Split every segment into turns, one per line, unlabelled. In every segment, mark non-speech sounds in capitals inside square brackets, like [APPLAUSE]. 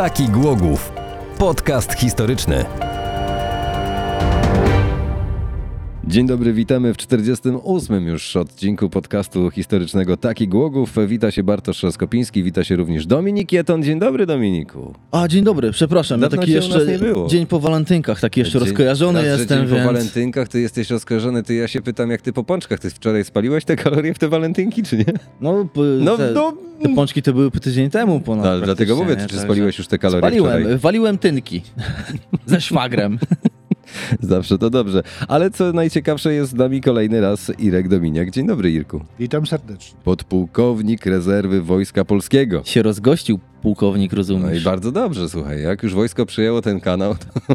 Taki Głogów. Podcast historyczny.
Dzień dobry, witamy w 48. już odcinku podcastu historycznego Taki Głogów. Wita się Bartosz Roskopiński, wita się również Dominik Jeton. Dzień dobry, Dominiku.
A, dzień dobry, przepraszam, ja taki jeszcze
nie było.
dzień po walentynkach, taki jeszcze
Dzień-
rozkojarzony
raz,
jestem,
dzień
więc...
po walentynkach, ty jesteś rozkojarzony, ty ja się pytam, jak ty po pączkach. Ty wczoraj spaliłeś te kalorie w te walentynki, czy nie?
No,
No,
te,
no,
te pączki to były tydzień temu ponad.
No, dlatego mówię,
nie?
czy
Także-
spaliłeś już te kalorie
Spaliłem,
wczoraj?
waliłem tynki [LAUGHS] ze szwagrem. [LAUGHS]
Zawsze to dobrze. Ale co najciekawsze jest z nami kolejny raz Irek Dominiak. Dzień dobry, Irku.
Witam serdecznie.
Podpułkownik rezerwy Wojska Polskiego.
się rozgościł pułkownik,
No i
rozumiesz?
bardzo dobrze, słuchaj, jak już wojsko przyjęło ten kanał, to [LAUGHS]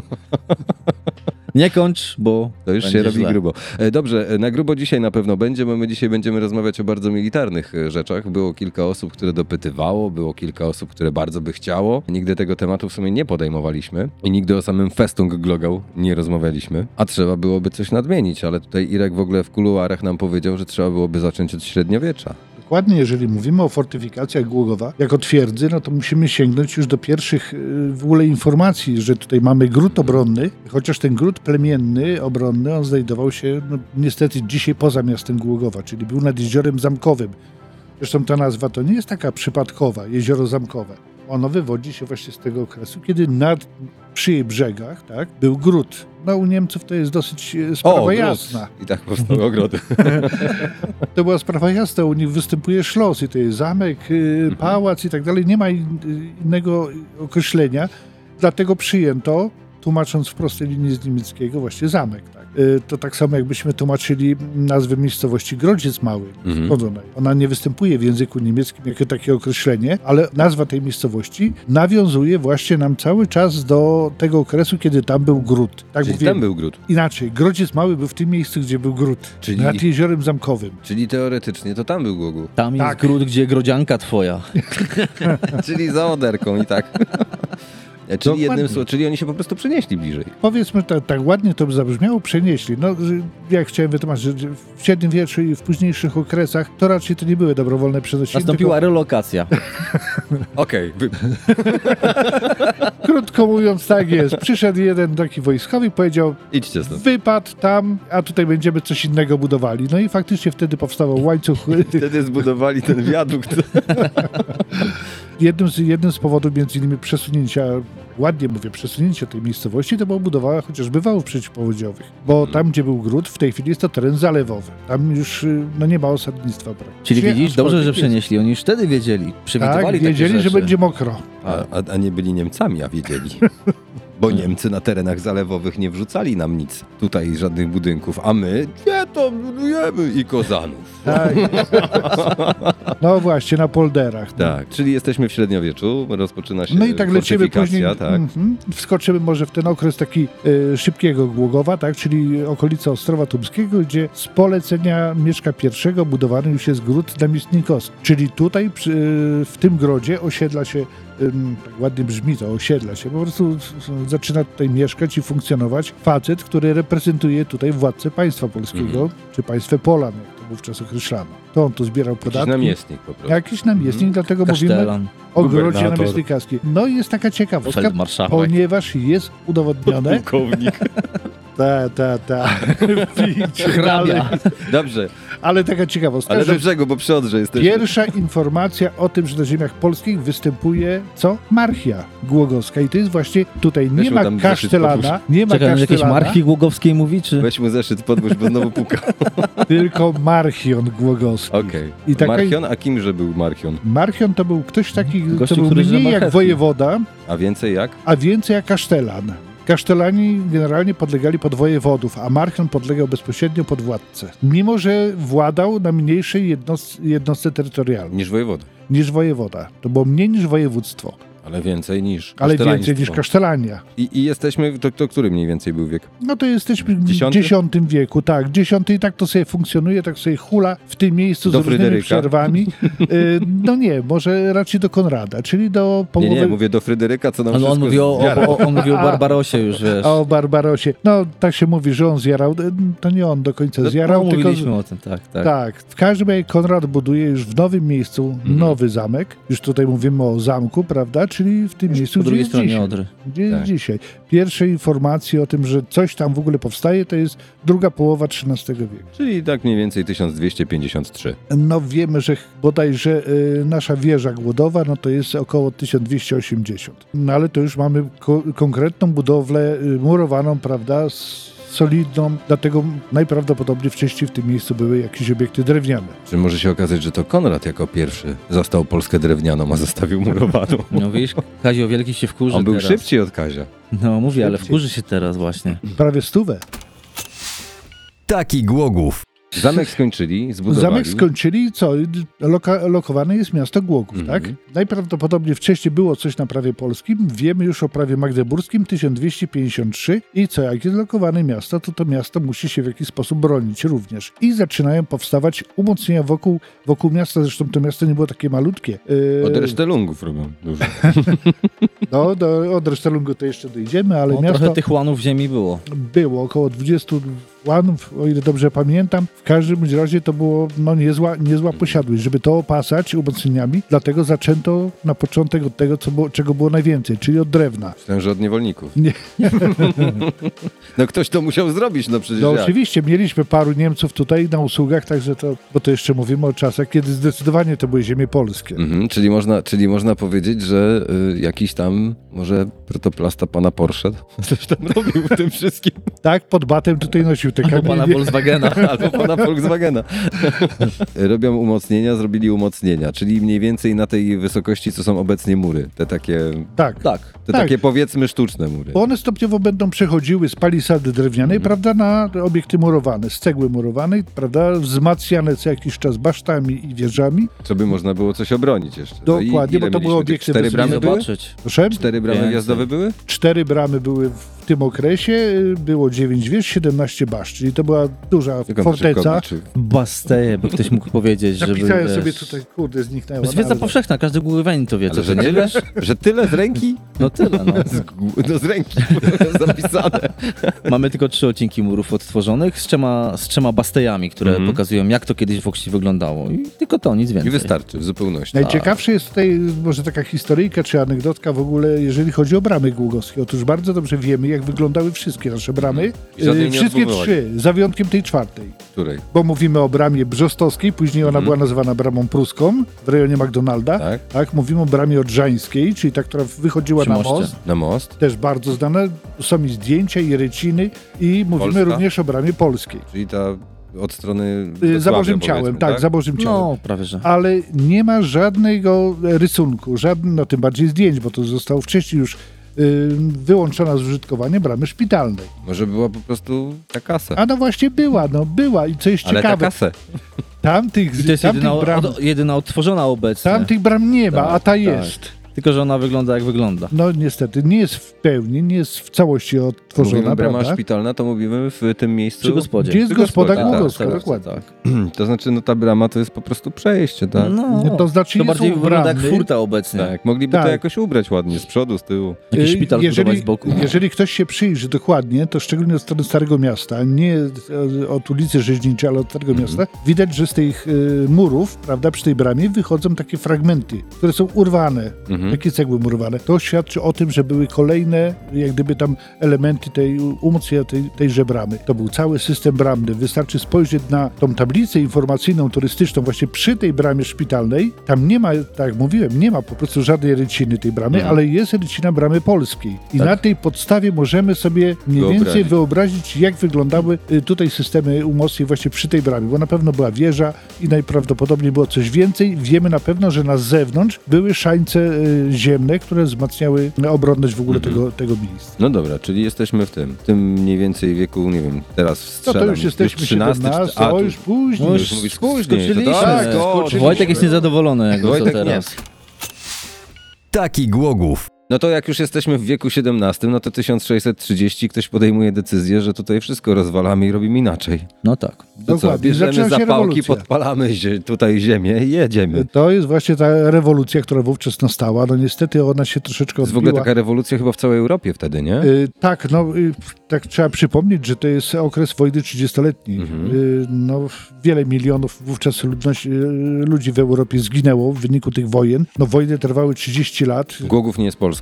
Nie kończ, bo
To już
będzie
się robi
źle.
grubo. E, Dobrze, e, na grubo dzisiaj na pewno będzie, bo my dzisiaj będziemy rozmawiać o bardzo militarnych e, rzeczach. Było kilka osób, które dopytywało, było kilka osób, które bardzo by chciało. Nigdy tego tematu w sumie nie podejmowaliśmy i nigdy o samym Festung Glogau nie rozmawialiśmy, a trzeba byłoby coś nadmienić, ale tutaj Irek w ogóle w kuluarach nam powiedział, że trzeba byłoby zacząć od średniowiecza.
Dokładnie, jeżeli mówimy o fortyfikacjach Głogowa jako twierdzy, no to musimy sięgnąć już do pierwszych y, w ogóle informacji, że tutaj mamy gród obronny, chociaż ten gród plemienny, obronny, on znajdował się no, niestety dzisiaj poza miastem Głogowa, czyli był nad jeziorem Zamkowym. Zresztą ta nazwa to nie jest taka przypadkowa, jezioro Zamkowe. Ono wywodzi się właśnie z tego okresu, kiedy nad, przy jej brzegach tak, był gród. No u Niemców to jest dosyć e, sprawa
gród.
jasna.
I tak powstały [LAUGHS] ogrody. [LAUGHS]
To była sprawa jasna, u nich występuje szlos i to jest zamek, y, pałac i tak dalej. Nie ma in, innego określenia, dlatego przyjęto, tłumacząc w prostej linii z niemieckiego, właśnie zamek. Y, To tak samo jakbyśmy tłumaczyli nazwę miejscowości Grodziec Mały.
Mhm.
Skąd? Ona nie występuje w języku niemieckim jako takie określenie, ale nazwa tej miejscowości nawiązuje właśnie nam cały czas do tego okresu, kiedy tam był gród. Tak
Czyli
mówię,
tam był gród.
Inaczej, Grodziec Mały był w tym miejscu, gdzie był gród.
Czyli-
Nad jeziorem Zamkowym.
Czyli teoretycznie to tam był Głogu.
Tam jest
Tak.
gród, gdzie grodzianka twoja. [LAUGHS]
Czyli za oderką i tak. [LAUGHS] Czyli,
Dokładnie.
jednym, słowem, czyli oni się po prostu przenieśli bliżej.
powiedzmy tak, tak ładnie to by zabrzmiało, przenieśli. No, jak chciałem wytłumaczyć, że w średniowieczu i w późniejszych okresach to raczej to nie były dobrowolne przenosiny.
Nastąpiła relokacja. [LAUGHS]
Okej, wy...
tylko, Krótko mówiąc, tak jest. Przyszedł jeden taki wojskowy i powiedział,
idźcie stąd.
wypad tam, a tutaj będziemy coś innego budowali. No i faktycznie wtedy powstawał łańcuch. [LAUGHS]
Wtedy zbudowali ten wiadukt. [LAUGHS]
jednym, z, jednym z powodów między innymi przesunięcia, ładnie mówię, przesunięcia tej miejscowości, to była budowa chociażby wałów przeciwpowodziowych. Bo tam, gdzie był gród, w tej chwili jest to teren zalewowy. Tam już y, no, nie ma osadnictwa. praktycznie,
Czyli widzisz, dobrze, że przenieśli. Oni już wtedy wiedzieli, przewidywali
Tak,
takie
wiedzieli, że będzie mokro.
A, a, a nie byli Niemcami, a wiedzieli. [LAUGHS] Bo Niemcy na terenach zalewowych nie wrzucali nam nic. Tutaj żadnych budynków, a my nie to budujemy i kozanów.
Tak. [LAUGHS] No właśnie, na polderach.
Tak, czyli jesteśmy w średniowieczu, rozpoczyna się
No i tak lecimy później.
tak.
mhm, wskoczymy może w ten okres taki e, szybkiego Głogowa, tak, czyli okolica Ostrowa Tumskiego, gdzie z polecenia Mieszka I budowany już jest gród namiestnikowski. Czyli tutaj przy, e, w tym grodzie osiedla się, tak ładnie brzmi to, osiedla się, po prostu zaczyna tutaj mieszkać i funkcjonować facet, który reprezentuje tutaj władcę państwa polskiego,
Mhm.
czy państwę Polan, jak to wówczas określano. To on tu zbierał
Jakiś
podatki.
namiestnik po prostu.
Jakiś namiestnik, dlatego mówimy
Kasztelan,
o grodzie namiestnikowskim. No i jest taka ciekawostka, ponieważ jest udowodnione. [LAUGHS]
Pułkownik. [LAUGHS]
Ta, ta, ta.
Hrabia.
ale,
Dobrze,
ale taka ciekawostka,
ale
że
do brzegu, bo przy Odrze jesteśmy.
pierwsza informacja o tym, że na ziemiach polskich występuje co? Marchia głogowska. I to jest właśnie tutaj nie
Weźmy
ma
tam zeszyt
kasztelana, nie ma
Czekaj, on jakiejś
kasztelana,
marchwi głogowskiej mówi, czy...
Weź mu zeszyt podwóź, bo znowu puka. [LAUGHS]
tylko marchion głogowski.
Okej.
I taka-
Marchion, a kimże był Marchion?
Marchion to był ktoś taki,
Gościu,
to był
który
mniej
zna
jak
marchewki.
wojewoda,
A więcej jak?
a więcej jak kasztelan. Kasztelani generalnie podlegali pod wojewodów, a Marchion podlegał bezpośrednio pod władcę. Mimo, że władał na mniejszej jednost- jednostce terytorialnej
Niż wojewoda.
niż wojewoda. To było mniej niż województwo,
Ale więcej niż
ale więcej niż kasztelania.
I, I jesteśmy, to, to który mniej więcej był wiek?
No to jesteśmy w? X wieku, tak. Dziesiąty i tak to sobie funkcjonuje, tak sobie hula w tym miejscu
Do
z różnymi
Fryderyka?
przerwami. Y, no nie, może raczej do Konrada, czyli do
Nie,
połowy...
nie, mówię do Fryderyka, co nam
Ale on
wszystko
mówi o, o, on mówi o Barbarosie już, wiesz.
A o Barbarosie. No tak się mówi, że on zjarał. Y, To nie on do końca
No,
zjarał,
no,
tylko...
mówiliśmy o tym, tak, tak.
Tak, w każdym razie Konrad buduje już w nowym miejscu nowy zamek. Już tutaj mówimy o zamku, prawda? Czyli w tym miejscu,
Po
gdzie
drugiej
jest
stronie
dzisiaj.
Odry.
Gdzie jest
Tak.
dzisiaj. Pierwsze informacje o tym, że coś tam w ogóle powstaje, to jest druga połowa XIII wieku.
Czyli tak mniej więcej 1253.
No wiemy, że bodajże y, nasza wieża głodowa, no to jest około 1280. No ale to już mamy ko- konkretną budowlę y, murowaną, prawda, s- solidną, dlatego najprawdopodobniej wcześniej w tym miejscu były jakieś obiekty drewniane.
Czy może się okazać, że to Konrad jako pierwszy zastał Polskę drewnianą, a zostawił murowaną? [LAUGHS]
No wiesz, Kazio Wielki się wkurzy
On był
teraz.
szybciej od Kazia.
No mówię, ale wkurzy się teraz właśnie.
Prawie stówę.
Taki Głogów.
Zamek skończyli, zbudowali.
Zamek skończyli, co? Loka, lokowane jest miasto Głogów,
Mhm.
tak? Najprawdopodobniej wcześniej było coś na prawie polskim. Wiemy już o prawie magdeburskim 1253 i co, jak jest lokowane miasto, to to miasto musi się w jakiś sposób bronić również. I zaczynają powstawać umocnienia wokół, wokół miasta, zresztą to miasto nie było takie malutkie. Yy,
Od resztelungów robią dużo. [LAUGHS]
no, do, od Resztelungu to jeszcze dojdziemy, ale
No,
miasto
trochę tych łanów ziemi było.
było około 20 łanów, o ile dobrze pamiętam. W każdym razie to było no, niezła, niezła posiadłość, żeby to opasać umocnieniami. Dlatego zaczęto na początek od tego, co było, czego było najwięcej, czyli od drewna.
Myślałem, że od niewolników.
Nie. [LAUGHS]
No ktoś to musiał zrobić, no przecież
No oczywiście, mieliśmy paru Niemców tutaj na usługach, także to, bo to jeszcze mówimy o czasach, kiedy zdecydowanie to były ziemie polskie.
Mhm, czyli, można, czyli można powiedzieć, że y, jakiś tam może protoplasta pana Porsche [LAUGHS] coś tam robił w tym wszystkim.
Tak, pod batem tutaj nosił [LAUGHS]
Albo pana. Volkswagena.
Albo pana Volkswagena. Robią umocnienia, zrobili umocnienia, czyli mniej więcej na tej wysokości, co są obecnie mury. Te takie,
Tak.
Tak.
te
Tak.
takie powiedzmy sztuczne mury.
Bo one stopniowo będą przechodziły z palisady drewnianej, prawda, na obiekty murowane, z cegły murowanej, prawda, wzmacniane co jakiś czas basztami i wieżami.
Co by można było coś obronić jeszcze. No
Dokładnie, bo to były obiekty
Cztery bramy były?
Zobaczyć.
Proszę?
Cztery bramy
Więcej.
wjazdowe były?
Cztery bramy były w tym okresie, y, było 9 wież, 17 basz, czyli to była duża
szybko
forteca.
obliczył?
Basteje, by ktoś mógł powiedzieć, żeby...
Napisałem
wiesz,
sobie tutaj, kurde, zniknęło.
To jest wiedza powszechna, każdy głowianin to wie, co
Ale
to
że
nie
tyle,
wiesz?
że tyle z ręki?
No tyle, no.
Z, no z ręki zapisane.
Mamy tylko trzy odcinki murów odtworzonych z trzema, z trzema bastejami, które
Mhm.
pokazują, jak to kiedyś w Oksie wyglądało. I tylko to, nic
I
więcej.
wystarczy w zupełności.
Najciekawsze jest tutaj może taka historyjka czy anegdotka w ogóle, jeżeli chodzi o bramy głogowskie. Otóż bardzo dobrze wiemy, jak wyglądały wszystkie nasze bramy. Y, Wszystkie trzy, za wyjątkiem tej czwartej.
Której?
Bo mówimy o bramie brzostowskiej, później ona
Mhm.
była nazywana bramą pruską w rejonie McDonalda.
Tak?
Tak, mówimy o bramie odrzańskiej, czyli ta, która wychodziła
Przy
na
moście.
most.
Na most?
Też bardzo znane. Są i zdjęcia, i ryciny. I mówimy
Polska?
również o bramie polskiej.
Czyli ta od strony
Y,
Wrocławia,
Za Bożym
powiedzmy,
Ciałem, tak, za Bożym Ciałem.
No, prawie że.
ale nie ma żadnego rysunku, żadnych, no tym bardziej zdjęć, bo to zostało wcześniej już wyłączona z użytkowania bramy szpitalnej.
Może była po prostu ta kasa.
A no właśnie była, no była i co jest
Ale ta
ciekawe,
kasę.
tamtych,
I to jest
tamtych,
jedyna,
bram,
od, jedyna odtworzona obecnie.
tamtych bram nie ma,
Tak,
a ta
tak.
jest.
Tylko, że ona wygląda jak wygląda.
No niestety, nie jest w pełni, nie jest w całości odtworzona,
Mówimy brama
prawda?
szpitalna, to mówimy w tym miejscu.
Przy gospodzie.
Gdzie jest
Przy
gospoda
gospodzie, tak,
Głogowska,
tak,
dokładnie.
tak. [CLEARS THROAT]
To znaczy, no ta brama to jest po prostu przejście, tak?
No,
No, to znaczy
to
jest
bardziej wygląda jak furta obecnie.
Tak, mogliby
Tak.
to jakoś ubrać ładnie, z przodu, z tyłu.
Jakiś
Y,
szpital zbudować z boku.
Jeżeli ktoś się przyjrzy dokładnie, to szczególnie od strony Starego Miasta, nie od ulicy Rzeźniczej, ale od Starego
Mhm.
Miasta, widać, że z tych y, murów, prawda, przy tej bramie wychodzą takie fragmenty, które są urwane,
Mhm.
Takie cegły murowane. To świadczy o tym, że były kolejne, jak gdyby tam elementy tej umocnienia tej, tejże bramy. To był cały system bramny. Wystarczy spojrzeć na tą tablicę informacyjną, turystyczną właśnie przy tej bramie szpitalnej. Tam nie ma, tak jak mówiłem, nie ma po prostu żadnej ryciny tej bramy,
Mhm.
ale jest rycina bramy polskiej. I
Tak.
na tej podstawie możemy sobie mniej
Wyobrazić.
więcej wyobrazić, jak wyglądały y, tutaj systemy umocnień właśnie przy tej bramie, bo na pewno była wieża i najprawdopodobniej było coś więcej. Wiemy na pewno, że na zewnątrz były szańce y, ziemne, które wzmacniały obronność w ogóle
Mhm.
tego, tego miejsca.
No dobra, czyli jesteśmy w tym. W tym mniej więcej wieku, nie wiem, teraz
No
strzelam.
to już jesteśmy
13,
17,
a,
o
tu-
już później.
No
już mówisz później,
skoczyliśmy.
to tak, to-
skoczyliśmy.
Wojtek jest niezadowolony, jak
Wojtek nie.
teraz.
Taki Głogów.
No to jak już jesteśmy w wieku XVII, no to 1630 ktoś podejmuje decyzję, że tutaj wszystko rozwalamy i robimy inaczej.
No tak.
To co,
Dokładnie.
bierzemy
Zaczyna się
zapałki,
rewolucja.
podpalamy tutaj ziemię i jedziemy.
To jest właśnie ta rewolucja, która wówczas nastała. No niestety ona się troszeczkę
To jest w
odbiła.
ogóle taka rewolucja chyba w całej Europie wtedy, nie?
Y, tak, no y, tak trzeba przypomnieć, że to jest okres wojny 30-letniej.
Mhm.
Y, no, wiele milionów wówczas ludność, y, ludzi w Europie zginęło w wyniku tych wojen. No wojny trwały 30 lat.
Głogów nie jest polski.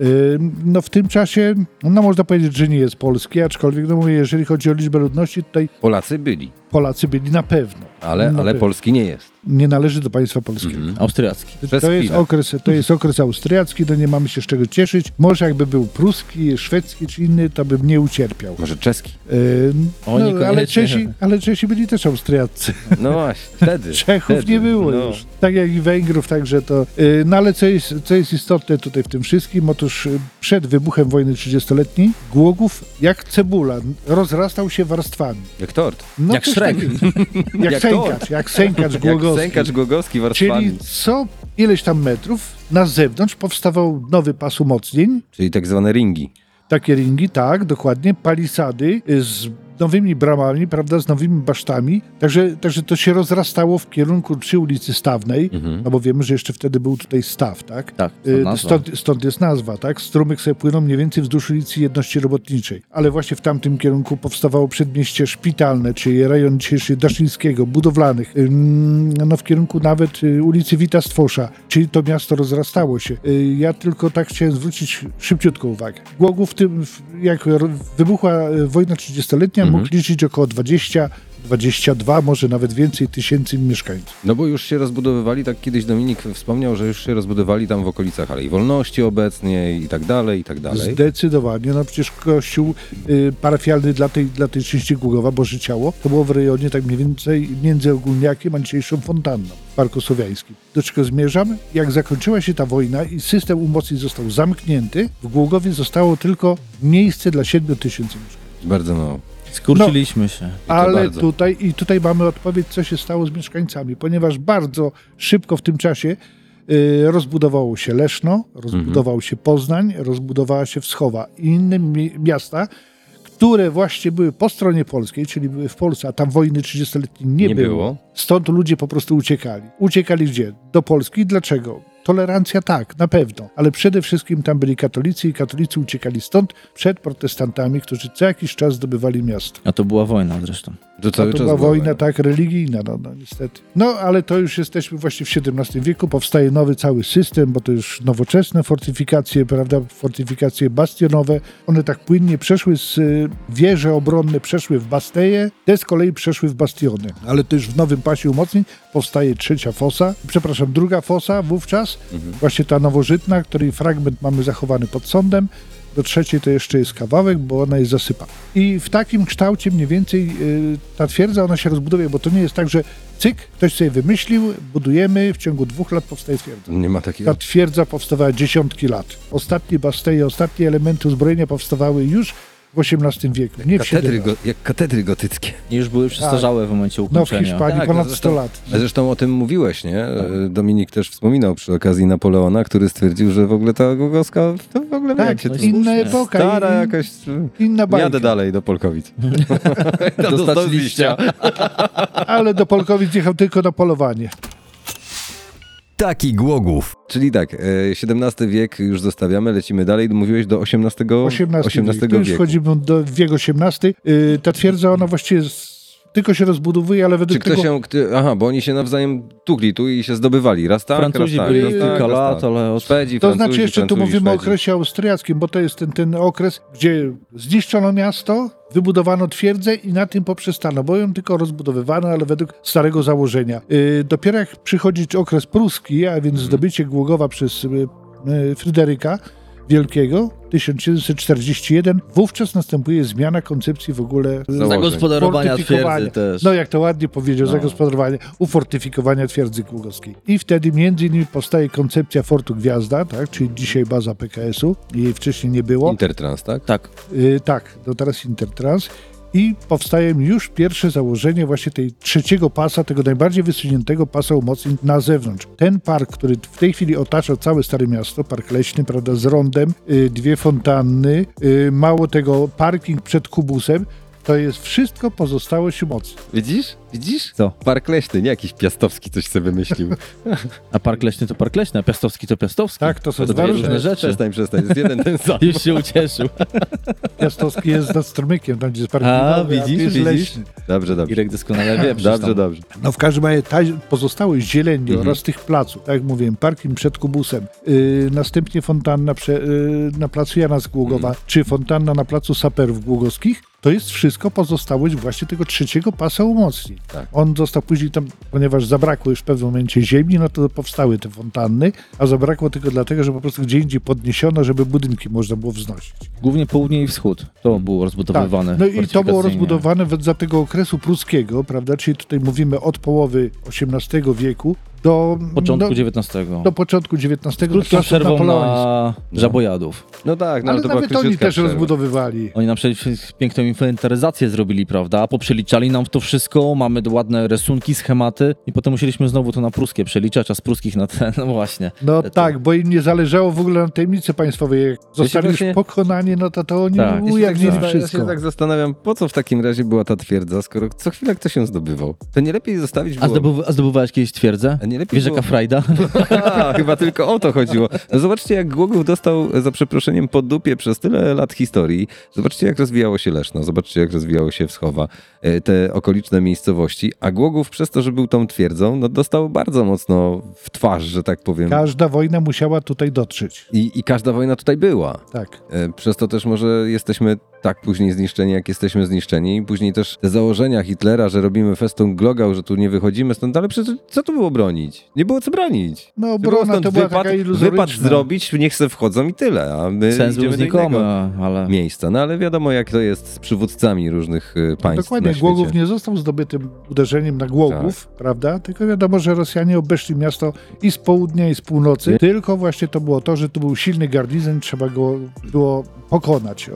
Y, no w tym czasie, no można powiedzieć, że nie jest polski, aczkolwiek no mówię, jeżeli chodzi o liczbę ludności, tutaj
Polacy byli,
Polacy byli na pewno.
ale,
Na
ale
pewno.
Polski nie jest.
Nie należy do państwa polskiego.
Mhm.
Austriacki.
Przez
To jest,
chwilę.
okres, to jest okres austriacki, no nie mamy się z czego cieszyć. Może jakby był pruski, szwedzki czy inny, to bym nie ucierpiał.
Może czeski.
Yy,
O,
no, ale. Czesi, ale Czesi byli też Austriaccy.
No właśnie, [LAUGHS] wtedy.
Czechów
wtedy.
nie było
no.
już. Tak jak i Węgrów, także to... Yy, no ale co jest, co jest istotne tutaj w tym wszystkim? Otóż yy, przed wybuchem wojny 30-letniej Głogów jak cebula rozrastał się warstwami.
Jak tort.
No,
Jak
coś
Shrek. [LAUGHS]
Jak,
Jak
sękacz, jak sękacz
Jak
głogowski.
sękacz głogowski.
Czyli co ileś tam metrów na zewnątrz powstawał nowy pas umocnień,
Czyli tak zwane ringi.
takie ringi, tak, dokładnie, palisady y, z nowymi bramami, prawda, z nowymi basztami, także, także to się rozrastało w kierunku przy ulicy Stawnej,
Mhm.
no bo wiemy, że jeszcze wtedy był tutaj Staw, tak?
Tak,
Y. Stąd, stąd jest nazwa, tak? Strumyk sobie płyną mniej więcej wzdłuż ulicy Jedności Robotniczej. Ale właśnie w tamtym kierunku powstawało przedmieście szpitalne, czyli rejon dzisiejszy Daszyńskiego, budowlanych, no w kierunku nawet y, ulicy Wita Stwosza, czyli to miasto rozrastało się. Y, Ja tylko tak chciałem zwrócić szybciutko uwagę. Głogów w tym, jak wybuchła wojna 30-letnia,
Mhm.
mógł liczyć około 20 22, może nawet więcej tysięcy mieszkańców.
No bo już się rozbudowywali, tak kiedyś Dominik wspomniał, że już się rozbudowali tam w okolicach Alei Wolności obecnie i tak dalej, i tak dalej.
Zdecydowanie. No przecież kościół y, parafialny dla tej, dla tej części Głogowa, Boże Ciało, to było w rejonie tak mniej więcej między Ogólniakiem a dzisiejszą fontanną w Parku. Do czego zmierzam? Jak zakończyła się ta wojna i system umocnień został zamknięty, w Głogowie zostało tylko miejsce dla 7 tysięcy mieszkańców.
Bardzo mało.
Skurczyliśmy się.
to
Ale
bardzo.
tutaj, i tutaj mamy odpowiedź, co się stało z mieszkańcami, ponieważ bardzo szybko w tym czasie y, rozbudowało się Leszno, rozbudował się Poznań, rozbudowała się Wschowa i inne mi- miasta, które właśnie były po stronie polskiej, czyli były w Polsce, a tam wojny 30-letniej nie,
Nie
było.
było.
Stąd ludzie po prostu uciekali. Uciekali gdzie? Do Polski. Dlaczego? Tolerancja tak, na pewno, ale przede wszystkim tam byli katolicy i katolicy uciekali stąd przed protestantami, którzy co jakiś czas zdobywali miasto.
A to była wojna zresztą.
To
to
czas
była
była
wojna tak religijna, no, no niestety. No ale to już jesteśmy właśnie w XVII wieku, powstaje nowy cały system, bo to już nowoczesne fortyfikacje, prawda, fortyfikacje bastionowe. One tak płynnie przeszły z y, wieże obronne, przeszły w basteje, te z kolei przeszły w bastiony. Ale to już w nowym pasie umocnień powstaje trzecia fosa, przepraszam, druga fosa wówczas, właśnie ta nowożytna, której fragment mamy zachowany pod sądem. Do trzeciej to jeszcze jest kawałek, bo ona jest zasypana. I w takim kształcie mniej więcej y, ta twierdza, ona się rozbudowuje, bo to nie jest tak, że cyk, ktoś sobie wymyślił, budujemy, w ciągu dwóch lat powstaje twierdza.
Nie ma
Ta
takiego.
twierdza powstawała dziesiątki lat. Ostatnie basteje, ostatnie elementy uzbrojenia powstawały już w XVIII wieku, nie w
Katedry, go, jak katedry gotyckie.
I już były przestarzałe w momencie
No w
ukończenia.
Hiszpanii
Tak,
ponad
zresztą-
100 lat.
Zresztą o tym mówiłeś, nie? E, Dominik też wspominał przy okazji Napoleona, który stwierdził, że w ogóle ta Gogowska to w ogóle
Tak,
się
no
inna
słusznie.
epoka,
Stara
in-
jakaś...
inna bajka.
Jadę dalej do Polkowic. [LAUGHS]
Dostać liścia.
Ale do Polkowic jechał tylko na polowanie.
Taki Głogów.
Czyli tak, e, XVII wiek już zostawiamy, lecimy dalej. Mówiłeś do XVIII,
XVIII,
XVIII
wiek. Tu już
wieku.
wchodzimy do wiek XVIII. Y, ta twierdza, ona właściwie z, tylko się rozbudowuje, ale
Czy
według
ktoś
tego...
się... Aha, bo oni się nawzajem tukli tu i się zdobywali. Raz tak,
Francuzi
raz tak,
byli
raz tak,
kilka lat,
tak.
ale od...
Szwedzi,
To
Francuzi,
znaczy jeszcze tu
Francuzi,
mówimy o
Szwedzi.
okresie austriackim, bo to jest ten, ten okres, gdzie zniszczono miasto, wybudowano twierdzę i na tym poprzestano, bo ją tylko rozbudowywano, ale według starego założenia. Yy, dopiero jak przychodzi okres pruski, a więc zdobycie Głogowa przez yy, Fryderyka Wielkiego, 1741, wówczas następuje zmiana koncepcji w ogóle.
Zagospodarowania twierdzy też.
No jak to ładnie powiedział,
No.
zagospodarowanie, ufortyfikowania twierdzy głogowskiej. I wtedy między innymi powstaje koncepcja Fortu Gwiazda, tak, czyli dzisiaj baza PKS-u, jej wcześniej nie było.
Intertrans, tak?
Tak.
Y, tak, no teraz Intertrans. I powstają już pierwsze założenie właśnie tej trzeciego pasa, tego najbardziej wysuniętego pasa umocnień na zewnątrz. Ten park, który w tej chwili otacza całe Stare Miasto, park leśny, prawda, z rondem, y, dwie fontanny, y, mało tego, parking przed kubusem, to jest wszystko pozostałość umocnień.
Widzisz? Widzisz?
Co?
Park leśny, nie jakiś piastowski coś sobie wymyślił. [LAUGHS]
A park leśny to park leśny, a piastowski to piastowski.
Tak, to są
to
dwa
dwie
różne
różne rzeczy.
Przestań, przestań, jest jeden ten sam. [LAUGHS]
Już się ucieszył. [LAUGHS]
Piastowski jest nad strumykiem, tam gdzie jest park
A, widzisz,
jest
widzisz?
leśny.
Dobrze, dobrze.
Irek doskonale wie.
Dobrze,
tam-
dobrze.
No w każdym razie ta pozostałość zieleni
Mhm.
oraz tych placów, tak jak mówiłem, parking przed kubusem, yy, następnie fontanna prze, yy, na placu Jana z Głogowa,
Mhm.
czy fontanna na placu Saperów Głogowskich, to jest wszystko pozostałość właśnie tego trzeciego pasa umocnień.
Tak.
On został później tam, ponieważ zabrakło już w pewnym momencie ziemi, no to powstały te fontanny, a zabrakło tylko dlatego, że po prostu gdzie indziej podniesiono, żeby budynki można było wznosić.
Głównie południe i wschód. To było rozbudowywane.
Tak. No i to było rozbudowane za tego okresu pruskiego, prawda? Czyli tutaj mówimy od połowy XVIII wieku do
Początku
do,
XIX.
do początku XIX
krótką przerwą na żabojadów.
No tak, no ale,
Ale
to
nawet oni też
przerwa.
rozbudowywali.
Oni nam przecież piękną inwentaryzację zrobili, prawda? A poprzeliczali nam to wszystko, mamy ładne rysunki, schematy i potem musieliśmy znowu to na pruskie przeliczać, a z pruskich na te, [LAUGHS] no właśnie.
No
To-
tak, bo im nie zależało w ogóle na tajemnicy państwowej. Jak zostali
właśnie-
już pokonani, no to, to oni
Tak.
Ja się, tak, zastan- ja
wszystko.
się tak zastanawiam, po co w takim razie była ta twierdza, skoro co chwilę ktoś się zdobywał. To nie lepiej zostawić
A,
było...
zdobyw a zdobywałeś kiedyś twierdzę?
A nie lepiej
Wiesz,
było...
jaka frajda? [LAUGHS]
A, chyba tylko o to chodziło. No zobaczcie, jak Głogów dostał, za przeproszeniem, po dupie przez tyle lat historii. Zobaczcie, jak rozwijało się Leszno, zobaczcie, jak rozwijało się Wschowa, e, te okoliczne miejscowości. A Głogów przez to, że był tą twierdzą, no dostał bardzo mocno w twarz, że tak powiem.
Każda wojna musiała tutaj dotrzeć.
I, I każda wojna tutaj była.
Tak.
E, Przez to też może jesteśmy tak później zniszczeni, jak jesteśmy zniszczeni. Później też te założenia Hitlera, że robimy festą glogał, że tu nie wychodzimy stąd, ale przecież co tu było bronić? Nie było co bronić.
No obrona to była
wypad,
taka iluzoryczna.
wypad zrobić, niech se wchodzą i tyle, a my
Sens był znikomy, ale...
miejsca. No ale wiadomo, jak to jest z przywódcami różnych y, państw
Dokładnie,
na świecie.
Głogów nie został zdobytym uderzeniem na Głogów, prawda? Tylko wiadomo, że Rosjanie obeszli miasto i z południa, i z północy.
Nie.
Tylko właśnie to było to, że tu był silny garnizon, trzeba go było pokonać.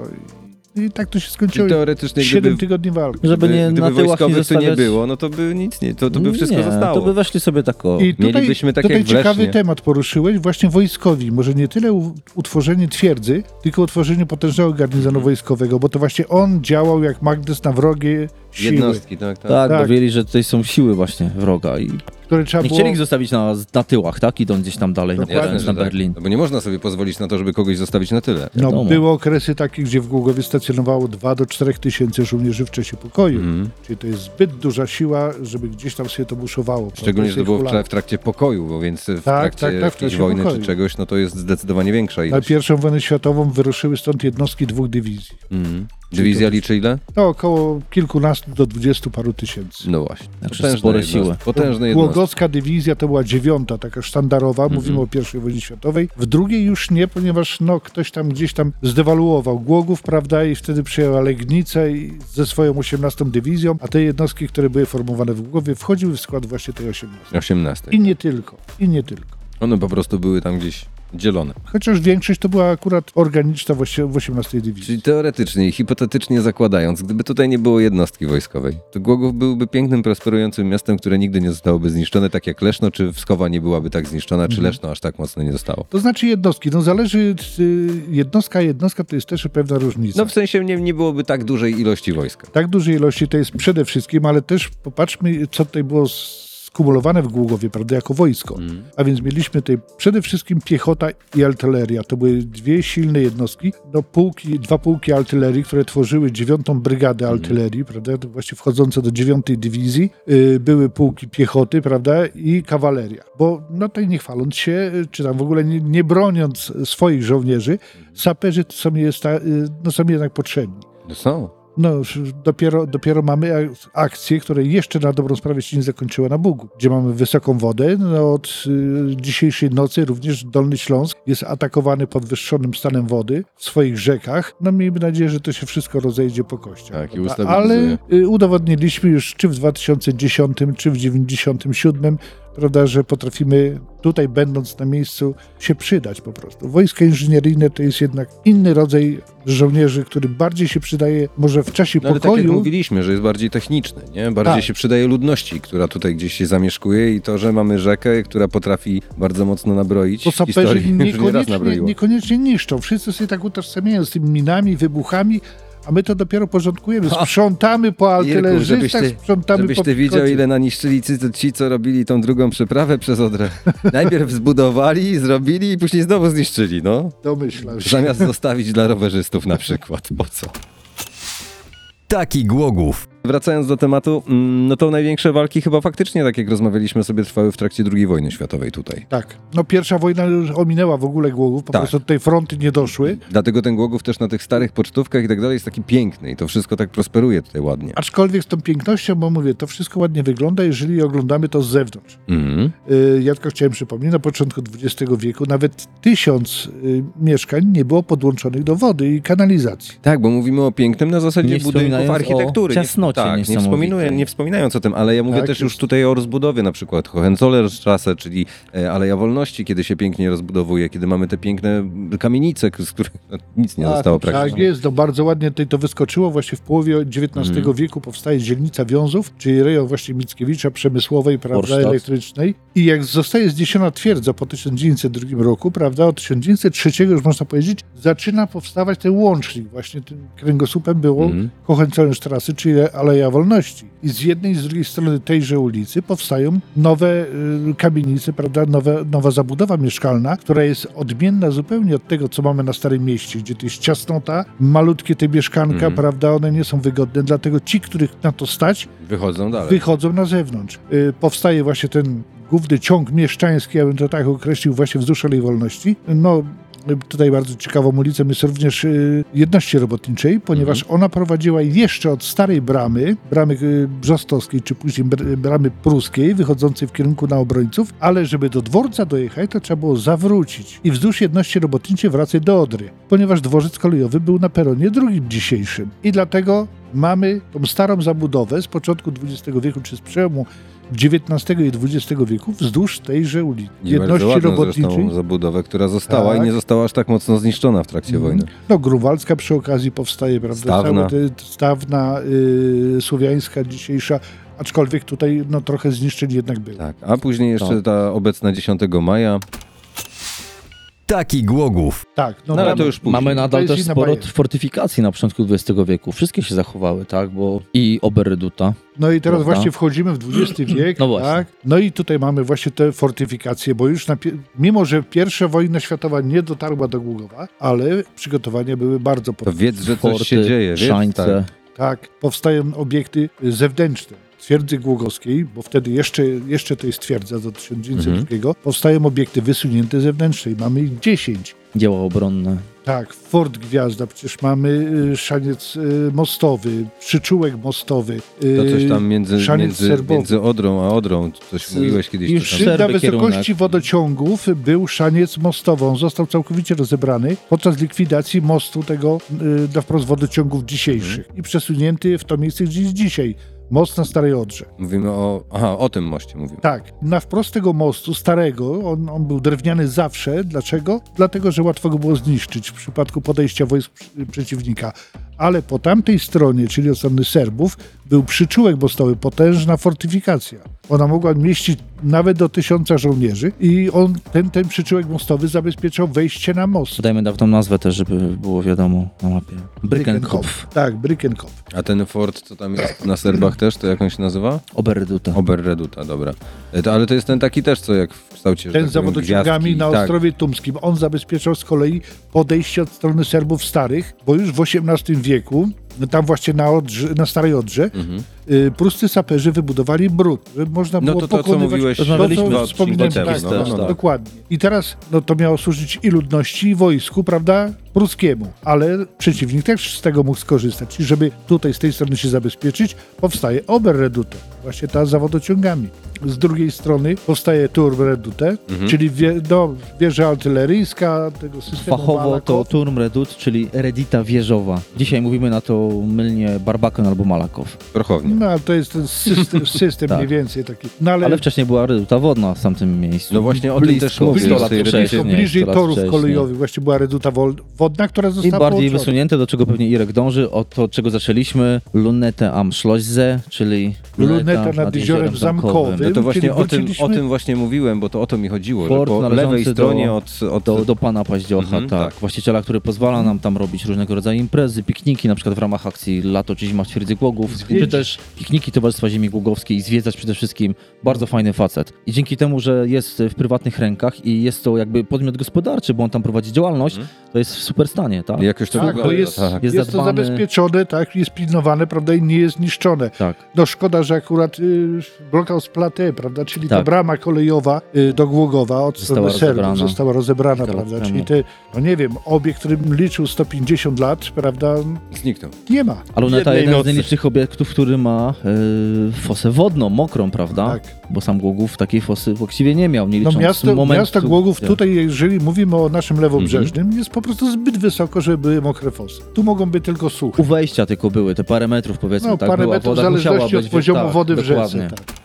I tak to się skończyło.
I teoretycznie,
Siedem
gdyby,
tygodni walki.
Żeby nie
gdyby
na nie
wojskowych tu nie
zostawiać...
było, no to by nic nie, to, to by wszystko
nie,
zostało.
to by weszli sobie tak o...
I tutaj,
mielibyśmy tak
tutaj ciekawy temat poruszyłeś, właśnie wojskowi. Może nie tyle utworzenie twierdzy, tylko utworzenie potężnego garnizonu
Mhm.
wojskowego, bo to właśnie on działał jak magnes na wrogie siły,
Jednostki, tak, tak.
Tak,
Tak.
bo wiedzieli, że tutaj są siły właśnie wroga i
które trzeba
nie
było...
chcieli ich zostawić na, na tyłach, tak? Idąc gdzieś tam dalej, na,
Dokładnie,
Paryż,
że
na
tak.
Berlin.
No bo nie można sobie pozwolić na to, żeby kogoś zostawić na tyle.
No,
Wiadomo.
były okresy takie, gdzie w Głogowie stacjonowało 2 do 4 tysięcy żołnierzy w czasie pokoju.
Mhm.
Czyli to jest zbyt duża siła, żeby gdzieś tam sobie to buszowało.
Szczególnie, że to było w, trakcie pokoju, bo więc w
Tak,
trakcie
tak, tak, w
wojny
pokoju.
czy czegoś, no to jest zdecydowanie większa
Na
ilość.
pierwszą wojnę światową wyruszyły stąd jednostki dwóch dywizji.
Mhm. Dywizja
to-
liczy ile?
To około kilkunastu do dwudziestu paru tysięcy.
No właśnie.
Także spore
jednostki.
siły.
Potężne jednostki.
Głogowska dywizja to była dziewiąta, taka sztandarowa,
Mhm.
mówimy o pierwszej wojnie światowej. W drugiej już nie, ponieważ no, ktoś tam gdzieś tam zdewaluował Głogów, prawda, i wtedy przyjęła Legnicę i ze swoją 18 dywizją, a te jednostki, które były formowane w Głogowie, wchodziły w skład właśnie tej 18.
18.
I nie tylko, i nie tylko.
One po prostu były tam gdzieś dzielone.
Chociaż większość to była akurat organiczna w osie- w 18 dywizji.
Czyli teoretycznie i hipotetycznie zakładając, gdyby tutaj nie było jednostki wojskowej, to Głogów byłby pięknym, prosperującym miastem, które nigdy nie zostałoby zniszczone, tak jak Leszno, czy Wskowa nie byłaby tak zniszczona, czy
Mhm.
Leszno aż tak mocno nie zostało.
To znaczy jednostki, no zależy, jednostka, jednostka to jest też pewna różnica.
No w sensie nie, nie byłoby tak dużej ilości wojska.
tak dużej ilości to jest przede wszystkim, ale też popatrzmy, co tutaj było skumulowane w Głogowie, prawda, jako wojsko.
Mhm.
A więc mieliśmy tutaj przede wszystkim piechota i artyleria. To były dwie silne jednostki, no pułki, dwa pułki artylerii, które tworzyły dziewiątą brygadę
Mhm.
artylerii, prawda, to właśnie wchodzące do dziewiątej dywizji. Y, były pułki piechoty, prawda, i kawaleria. Bo no tutaj nie chwaląc się, y, czy tam w ogóle nie, nie broniąc swoich żołnierzy, saperzy są, jest, y, no, są jednak potrzebni.
No są.
No, dopiero, dopiero mamy ak- akcję, która jeszcze na dobrą sprawę się nie zakończyła na Bugu, gdzie mamy wysoką wodę. No, od y, dzisiejszej nocy również Dolny Śląsk jest atakowany podwyższonym stanem wody w swoich rzekach. No miejmy nadzieję, że to się wszystko rozejdzie po kościach.
Tak, i ustabilizuje.
Ale y, udowodniliśmy już czy w 2010, czy w 97, prawda, że potrafimy tutaj, będąc na miejscu, się przydać po prostu. Wojska inżynieryjne to jest jednak inny rodzaj żołnierzy, który bardziej się przydaje może w czasie
No, ale tak jak
pokoju.
mówiliśmy, że jest bardziej techniczny, nie? Bardziej
Tak.
się przydaje ludności, która tutaj gdzieś się zamieszkuje i to, że mamy rzekę, która potrafi bardzo mocno nabroić w
saperzy [LAUGHS] niekoniecznie, niekoniecznie niszczą. Wszyscy sobie tak utożsamiają z tymi minami, wybuchami, a my to dopiero porządkujemy. Sprzątamy po
ty-
sprzątamy
Żebyś
po
ty widział, ile naniszczyli ci, ci, co robili tą drugą przeprawę przez Odrę. [LAUGHS] Najpierw zbudowali, zrobili i później znowu zniszczyli, no.
Domyślam się.
Zamiast zostawić dla rowerzystów na przykład. Po co?
Taki Głogów.
Wracając do tematu, mm, no to największe walki chyba faktycznie, tak jak rozmawialiśmy sobie, trwały w trakcie II wojny światowej tutaj.
Tak. No pierwsza wojna już ominęła w ogóle Głogów, po
Tak.
prostu tutaj fronty nie doszły.
Dlatego ten Głogów też na tych starych pocztówkach i tak dalej jest taki piękny i to wszystko tak prosperuje tutaj ładnie.
Aczkolwiek z tą pięknością, bo mówię, to wszystko ładnie wygląda, jeżeli oglądamy to z zewnątrz.
Mhm.
Y, Ja tylko chciałem przypomnieć, na początku XX wieku nawet tysiąc y, mieszkań nie było podłączonych do wody i kanalizacji.
Tak, bo mówimy o pięknym na zasadzie budynków architektury.
ciasnocie
nie, tak, nie, wspominając, nie wspominając o tym, ale ja mówię
Tak
też już tutaj o rozbudowie na przykład Hohenzollernstraße, czyli e, Aleja Wolności, kiedy się pięknie rozbudowuje, kiedy mamy te piękne kamienice, z których no, nic nie zostało
tak,
praktycznie.
tak jest, no bardzo ładnie tutaj to wyskoczyło. Właśnie w połowie XIX
Mhm.
wieku powstaje dzielnica wiązów, czyli rejon właśnie Mickiewicza, przemysłowej, prawda,
Warsztat.
elektrycznej. I jak zostaje zniesiona twierdza po 1902 roku, prawda, od 1903 już można powiedzieć, zaczyna powstawać ten łącznik. Właśnie tym kręgosłupem było
Mhm.
Hohenzollernstraße, czyli Aleja Wolności. I z jednej i z drugiej strony tejże ulicy powstają nowe y, kamienice, prawda, nowe, nowa zabudowa mieszkalna, która jest odmienna zupełnie od tego, co mamy na Starym Mieście, gdzie to jest ciasnota, malutkie te mieszkanka,
Mhm.
prawda, one nie są wygodne, dlatego ci, których na to stać,
Wychodzą dalej.
wychodzą na zewnątrz. Y, powstaje właśnie ten główny ciąg mieszczański, ja bym to tak określił, właśnie wzdłuż Alei Wolności. No, tutaj bardzo ciekawą ulicą jest również y, Jedności Robotniczej, ponieważ ona prowadziła jeszcze od starej bramy, bramy y, brzostowskiej, czy później br- bramy pruskiej, wychodzącej w kierunku na obrońców, ale żeby do dworca dojechać, to trzeba było zawrócić i wzdłuż Jedności Robotniczej wracać do Odry, ponieważ dworzec kolejowy był na peronie drugim dzisiejszym. I dlatego mamy tą starą zabudowę z początku XX wieku, czy z przełomu XIX i XX wieku wzdłuż tejże ulicy.
I
Jedności Robotniczej.
zabudowę, która została i
Tak.
nie została aż tak mocno zniszczona w trakcie
Mhm.
wojny.
No, Grunwaldzka przy okazji powstaje, prawda?
Stawna.
Całe te, stawna, y, słowiańska dzisiejsza, aczkolwiek tutaj no, trochę zniszczeń jednak było.
Tak, a później jeszcze
Tak.
ta obecna 10 maja.
Taki Głogów.
Tak, no,
No ale to już później.
Mamy nadal
jest
też sporo
bajka.
fortyfikacji na początku XX wieku. Wszystkie się zachowały, tak? Bo i Oberreduta.
No i teraz
Prawda?
właśnie wchodzimy w XX [CLEARS THROAT] wiek,
No właśnie.
tak? No i tutaj mamy właśnie te fortyfikacje, bo już na, mimo, że pierwsza wojna światowa nie dotarła do Gługowa, ale przygotowania były bardzo potężne.
wiedz, że coś się dzieje. Wiedz,
szańce.
Tak, powstają obiekty zewnętrzne. Twierdzy Głogowskiej, bo wtedy jeszcze, jeszcze to jest twierdza do 1902, powstają obiekty wysunięte zewnętrzne i mamy ich 10.
Dzieła obronne.
Tak, Fort Gwiazda, przecież mamy y, szaniec y, mostowy, przyczółek mostowy. y,
To coś tam między, między, między Odrą a Odrą, coś mówiłeś kiedyś.
Przy.
Serby
na wysokości
kierunek.
wodociągów był szaniec mostowy. On został całkowicie rozebrany podczas likwidacji mostu tego y, na wprost wodociągów dzisiejszych i przesunięty w to miejsce, gdzie jest dzisiaj. Most na Starej Odrze.
Mówimy o... Aha, o tym moście mówimy.
Tak, na wprost tego mostu starego, on, on był drewniany zawsze. Dlaczego? Dlatego, że łatwo go było zniszczyć w przypadku podejścia wojsk przeciwnika. Ale po tamtej stronie, czyli od strony Serbów, był przyczółek mostowy, potężna fortyfikacja. Ona mogła mieścić nawet do tysiąca żołnierzy i on, ten, ten przyczółek mostowy zabezpieczał wejście na most.
Podajmy dawną nazwę też, żeby było wiadomo na mapie. Brickenkopf.
Tak, Brickenkopf.
A ten fort, co tam jest na Serbach też, to jak on się nazywa?
Oberreduta.
Oberreduta, dobra. E, To, ale to jest ten taki też, co jak w kształcie...
Ten
tak
z
gwiazdki.
na
tak.
Ostrowie Tumskim. On zabezpieczał z kolei podejście od strony Serbów starych, bo już w XVIII wieku, tam właśnie na, Odrze, na Starej Odrze,
Mhm.
y, pruscy saperzy wybudowali brud, że można
No
było
to to, co
pokonywać...
mówiłeś
Rozmawialiśmy
dwa
to, co
odcinki
wspominałem,
temu.
tak,
no,
tak,
no, no.
dokładnie. I teraz no, to miało służyć i ludności, i wojsku, prawda, pruskiemu, ale przeciwnik też z tego mógł skorzystać. I żeby tutaj z tej strony się zabezpieczyć, powstaje Oberredute, właśnie ta za wodociągami. Z drugiej strony powstaje Turmredute,
Mhm.
czyli wie, no, wieża artyleryjska tego systemu
Fachowo to
Malakow.
Turmredut, czyli redita wieżowa. Dzisiaj mówimy na to mylnie Barbakan albo Malakow.
Prochownie.
no ale to jest ten system, [LAUGHS] system
Tak.
mniej więcej taki. No ale,
Ale wcześniej była reduta wodna w tamtym miejscu.
No właśnie o tym
Blisko,
też mówię,
100
o
lat
tej
wcześniej,
blisko,
reducie.
bliżej
100 lat
torów
wcześniej.
kolejowych właśnie była reduta wol- wodna, która
I
została
bardziej
połączona.
wysunięte, do czego pewnie Irek dąży, od to, czego zaczęliśmy, Lunete am Schlosse, czyli
Luneta nad jeziorem Zamkowym.
No to właśnie o tym, o tym właśnie mówiłem, bo to o to mi chodziło, że
Port
po
należący
lewej
do-
stronie od, od
Do, do pana Paździocha,
Mhm,
tak.
tak.
Właściciela, który pozwala nam tam robić różnego rodzaju imprezy, pikniki, na przykład w ramach akcji Lato czy Zima w Twierdzy Głogów, czy też pikniki Towarzystwa Ziemi Głogowskiej i zwiedzać przede wszystkim. Bardzo fajny facet. I dzięki temu, że jest w prywatnych rękach i jest to jakby podmiot gospodarczy, bo on tam prowadzi działalność, to jest w super stanie, tak?
Jakoś to
Tak,
wygląda.
to jest,
tak.
Jest
jest, to zabezpieczone, tak, jest pilnowane, prawda, i nie jest niszczone.
Tak.
No szkoda, że akurat y, blockhouse Plate, prawda, czyli ta
Tak.
brama kolejowa y, do Głogowa od
Została
strony
rozebrana.
została rozebrana, prawda,
temu.
czyli te, no nie wiem, obiekt, który liczył 150 lat, prawda,
Zniknął.
nie ma.
A Luneta
Jednej
jeden
nocy.
z nielicznych obiektów, który ma yy, fosę wodną, mokrą, prawda?
Tak.
Bo sam Głogów takiej fosy właściwie nie miał, nie
No
licząc
miasto,
momentu...
miasto Głogów tutaj, jeżeli mówimy o naszym lewobrzeżnym,
Mhm.
jest po prostu zbyt wysoko, żeby były mokre fosy. Tu mogą być tylko suche.
U wejścia tylko były te parę metrów, powiedzmy,
No,
tak
parę
była
metrów w zależności od
być,
poziomu
tak,
wody w rzece.
dokładnie.
Tak.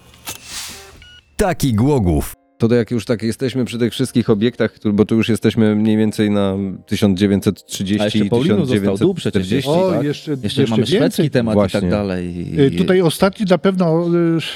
Taki Głogów.
To jak już tak jesteśmy przy tych wszystkich obiektach, bo tu już jesteśmy mniej więcej na 1930
A jeszcze
i
Paulinu został dół przecież
1940.
O,
tak?
jeszcze,
Jeszcze, mamy szwedzki
więcej.
temat i
Właśnie.
tak dalej. I,
Y, Tutaj ostatni na pewno,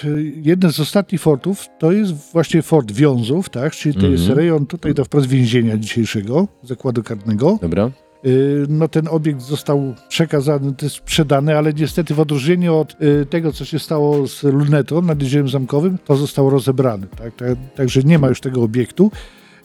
y, jeden z ostatnich fortów to jest właśnie fort Wiązów, tak? czyli to jest
Mhm.
rejon tutaj do wprost więzienia dzisiejszego, zakładu karnego.
Dobra.
Y, No ten obiekt został przekazany, to jest sprzedany, ale niestety w odróżnieniu od y, tego, co się stało z lunetą nad jeziorem zamkowym, to został rozebrany. Tak? Tak, także nie ma już tego obiektu.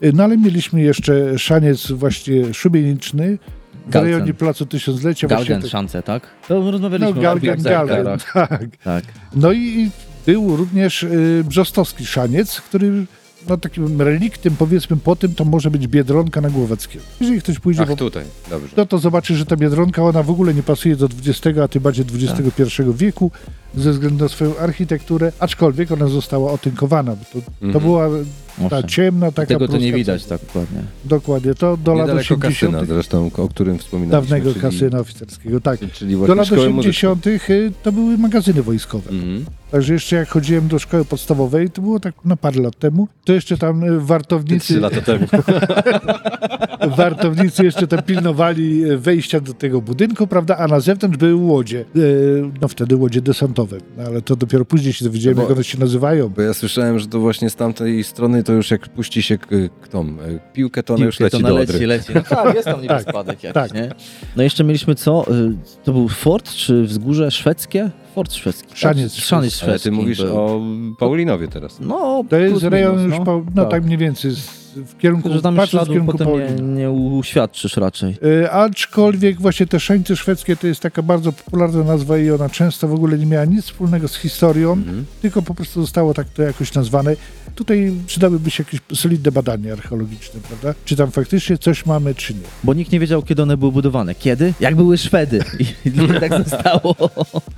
Y, No ale mieliśmy jeszcze szaniec właśnie szubieniczny w
Galcen.
rejonie Placu Tysiąclecia.
Galgen
właśnie tak-
szance, tak? To rozmawialiśmy
No
o
Galgen,
obiektach,
Galgen,
hektarach.
tak.
Tak.
No i i był również y, brzostowski szaniec, który no takim reliktem powiedzmy po tym to może być Biedronka na Głowackiego. Jeżeli ktoś pójdzie,
Ach,
po,
tutaj. Dobrze.
no to zobaczy, że ta Biedronka ona w ogóle nie pasuje do XX, a tym bardziej XXI wieku ze względu na swoją architekturę, aczkolwiek ona została otynkowana. Bo to, to
Mhm.
była ta
Owszem.
ciemna, taka
Tego to nie widać tak dokładnie.
Dokładnie, to do lat
Niedaleko
80.
kasyna zresztą, o którym wspominaliśmy.
dawnego
czyli,
kasyna oficerskiego, tak.
Czyli
Do lat
szkoły muzycznej.
80. y, to były magazyny wojskowe.
Mhm.
Także jeszcze jak chodziłem do szkoły podstawowej, to było tak na parę lat temu, to jeszcze tam y, wartownicy,
Trzy lata temu. [LAUGHS]
wartownicy jeszcze tam pilnowali y, wejścia do tego budynku, prawda, a na zewnątrz były łodzie, no wtedy łodzie desantowe, no, ale to dopiero później się dowiedziałem,
No bo-
jak one się nazywają.
Bo ja słyszałem, że to właśnie z tamtej strony to już jak puści się k- tą e, piłkę, to ona już leci
to
do
leci,
Odry.
leci. [LAUGHS] No tak, jest tam niby
Tak,
spadek jakiś,
tak.
nie? No jeszcze mieliśmy co? Y, To był fort czy wzgórze szwedzkie? Fort szwedzki. tak?
Szaniec
Szaniec
szwedzki.
Ale ty mówisz
był.
o Paulinowie teraz.
No,
To jest rejon
minus,
już,
no.
po, no
Tak.
tak mniej więcej, w kierunku,
Że tam
patrząc w kierunku
potem nie, nie uświadczysz raczej.
Y, Aczkolwiek właśnie te szańce szwedzkie to jest taka bardzo popularna nazwa i ona często w ogóle nie miała nic wspólnego z historią,
Mhm.
tylko po prostu zostało tak to jakoś nazwane. Tutaj przydałyby się jakieś solidne badania archeologiczne, prawda? Czy tam faktycznie coś mamy, czy nie.
Bo nikt nie wiedział, kiedy one były budowane. Kiedy? Jak były Szwedy. I, i tak [LAUGHS] zostało.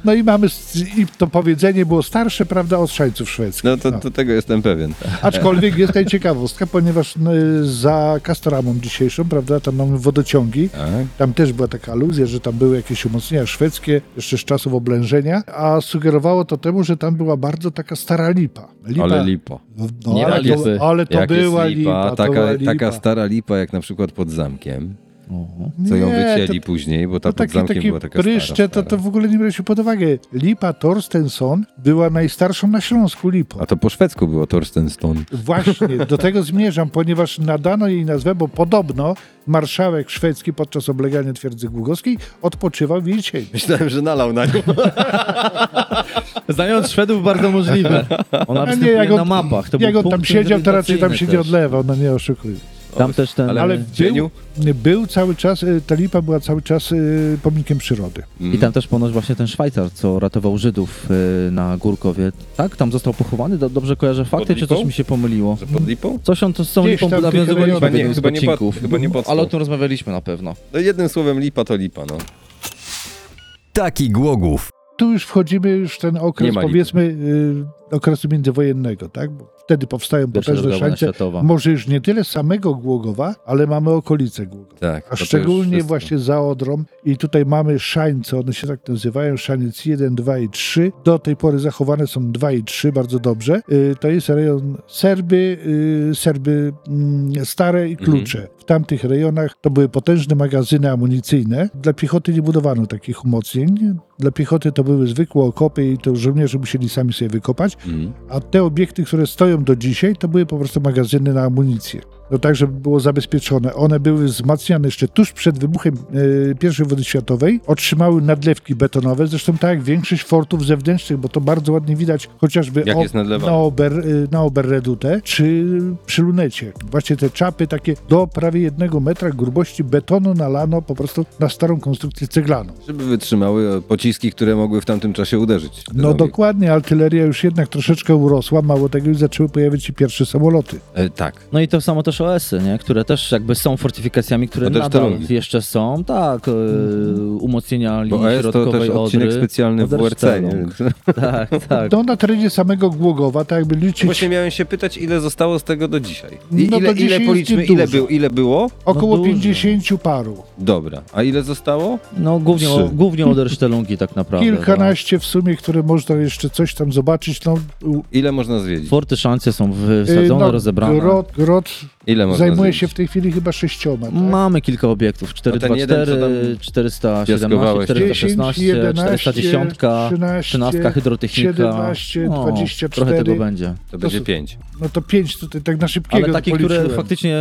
No i mamy, s- i to powiedzenie było starsze, prawda, od szańców szwedzkich.
No to, to tego jestem pewien.
Aczkolwiek jest tutaj ciekawostka, ponieważ no, za Castoramą dzisiejszą, prawda, tam mamy wodociągi,
Tak?
Tam też była taka aluzja, że tam były jakieś umocnienia szwedzkie, jeszcze z czasów oblężenia, a sugerowało to temu, że tam była bardzo taka stara lipa. lipa
Ale lipo.
No,
Nie
ale, to, ale to była lipa.
lipa,
to
taka,
była lipa.
taka stara lipa jak na przykład pod zamkiem,
Oho.
co ją
Nie,
wycięli
to-
później, bo ta
To
pod
takie,
zamkiem
takie
była taka
pryszcze,
stara,
to, to
stara.
w ogóle nie brać się pod uwagę. Lipa Torstensson była najstarszą na Śląsku lipą.
A to po szwedzku było Torstenston.
Właśnie, do [LAUGHS] tego zmierzam, ponieważ nadano jej nazwę, bo podobno marszałek szwedzki podczas oblegania twierdzy głogowskiej odpoczywał w jej cieniu.
Myślałem, że nalał na nią. [LAUGHS]
Znając Szwedów bardzo możliwe. Ona
nie, jak on-
na mapach. To
Jak on tam siedział, to raczej tam się nie
też.
odlewał, no nie oszukuj.
Tam też ten...
Ale,
Ale
w cieniu?
Był cały czas, y, ta lipa była cały czas y, pomnikiem przyrody.
I tam też ponoć właśnie ten Szwajcar, co ratował Żydów y, na Górkowie. Tak? Tam został pochowany? Do- Dobrze kojarzę fakty, czy coś mi się pomyliło?
Że pod lipą?
Coś on to z tą
Gdzieś
lipą z
Chyba nie- chyba nie pod- chyba nie pod
Ale o tym rozmawialiśmy na pewno.
No jednym słowem lipa to lipa, no.
Taki Głogów.
Tu już wchodzimy już w ten okres, powiedzmy, y, okresu międzywojennego, tak? Bo wtedy powstają
Pierwsza
potężne
światowa.
Może już nie tyle samego Głogowa, ale mamy okolice Głogowa.
Tak.
A szczególnie właśnie za Odrą. I tutaj mamy szańce, one się tak nazywają, szaniec 1, 2 i 3. Do tej pory zachowane są 2 i 3, bardzo dobrze. Y, To jest rejon Serby, y, Serby mm, Stare i Klucze. W tamtych rejonach to były potężne magazyny amunicyjne. Dla piechoty nie budowano takich umocnień. Dla piechoty to były zwykłe okopy i to żołnierze musieli sami sobie wykopać.
Mhm.
A te obiekty, które stoją do dzisiaj, to były po prostu magazyny na amunicję. No tak, żeby było zabezpieczone. One były wzmacniane jeszcze tuż przed wybuchem e, I wojny światowej. Otrzymały nadlewki betonowe, zresztą tak jak większość fortów zewnętrznych, bo to bardzo ładnie widać chociażby
Jak
o-
jest nadlewane.
na, Ober, e, na Oberredute, czy przy lunecie. Właśnie te czapy takie do prawie jednego metra grubości betonu nalano po prostu na starą konstrukcję ceglaną.
Żeby wytrzymały pociski, które mogły w tamtym czasie uderzyć.
No
obiekt.
dokładnie, artyleria już jednak troszeczkę urosła, mało tego już zaczęły pojawiać się pierwsze samoloty.
E, tak.
No i to samo też OS-y, nie? które też jakby są fortyfikacjami, które
też
nadal jeszcze są. Tak, e, umocnienia linii
Bo ES to
środkowej
też odcinek
Odry.
specjalny w WRC. Nie? [LAUGHS]
Tak, tak.
To na terenie samego Głogowa, tak jakby liczyć
Właśnie miałem się pytać, ile zostało z tego do dzisiaj. I
No
ile,
do dzisiaj
ile policzmy, ile, był, ile było?
około
No dużo.
50 paru.
Dobra. A ile zostało?
No głównie, głównie Odersztelungi tak naprawdę.
Kilkanaście w sumie, które można jeszcze coś tam zobaczyć. No,
Ile można
No.
zwiedzić?
Forty szance są wysadzone,
no,
rozebrane.
Grot, grot
Ile można
zajmuje
zwiedzić?
się w tej chwili chyba sześcioma. Tak?
Mamy kilka obiektów.
A ten jeden, co
424,
tam
417,
piaskowałeś?
416,
11,
410,
13,
13 hydrotechnika.
17,
No,
24.
Trochę tego będzie.
To będzie
są-
pięć.
No to pięć tutaj tak na szybkiego
Ale takie,
policzyłem.
które faktycznie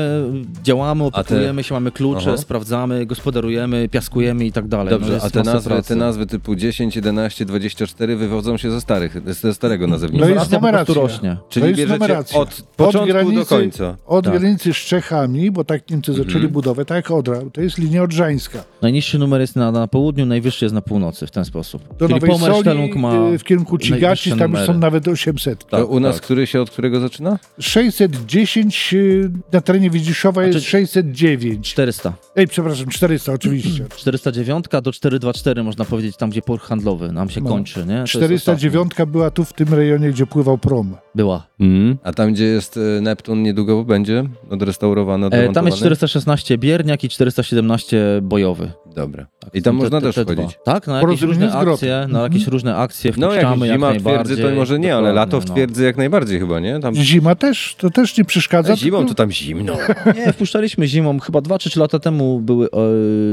działamy, opiekujemy się, mamy klucze,
Aha.
sprawdzamy, gospodarujemy, piaskujemy i tak dalej.
Dobrze,
jest
a te nazwy,
pracy.
te nazwy typu 10, 11, 24 wywodzą się ze starych, ze starego nazewnictwa.
No jest
Numeracja rośnie.
Czyli
to jest
bierzecie
numeracja.
od początku do końca.
Od
Tak.
granicy z Czechami, bo tak Niemcy zaczęli
Mhm.
budowę, tak jak Odra. To jest linia odrzańska.
Najniższy numer jest na, na południu, najwyższy jest na północy w ten sposób.
Do
Czyli
Nowej Soli
ma
w kierunku Cigaci, tam już są nawet 800.
To
Tak,
u nas
tak.
który się od którego zaczyna?
610 y, na terenie Widziszowa jest
Znaczy-
609.
400.
Ej, przepraszam, 400 oczywiście. [CLEARS THROAT]
409 do 424 można powiedzieć, tam gdzie port handlowy nam się
No.
kończy, nie? To jest
409 była tu w tym rejonie, gdzie pływał prom.
Była.
A tam, gdzie jest e, Neptun, niedługo będzie odrestaurowany,
E, tam jest 416 bierniak i 417 bojowy.
Dobra.
Tak,
I tam można
te,
też
te dwa.
wchodzić.
Tak, na jakieś różne akcje, na jakieś różne akcje
No jak
wpuszczamy jak
zima w twierdzy, to może nie, ale lato w
no.
twierdzy jak najbardziej chyba, nie? Tam
Zima też, to też nie przeszkadza.
A zimą
tylko-
to tam zimno. [LAUGHS]
Nie, wpuszczaliśmy zimą. Chyba 2 czy 3 lata temu były,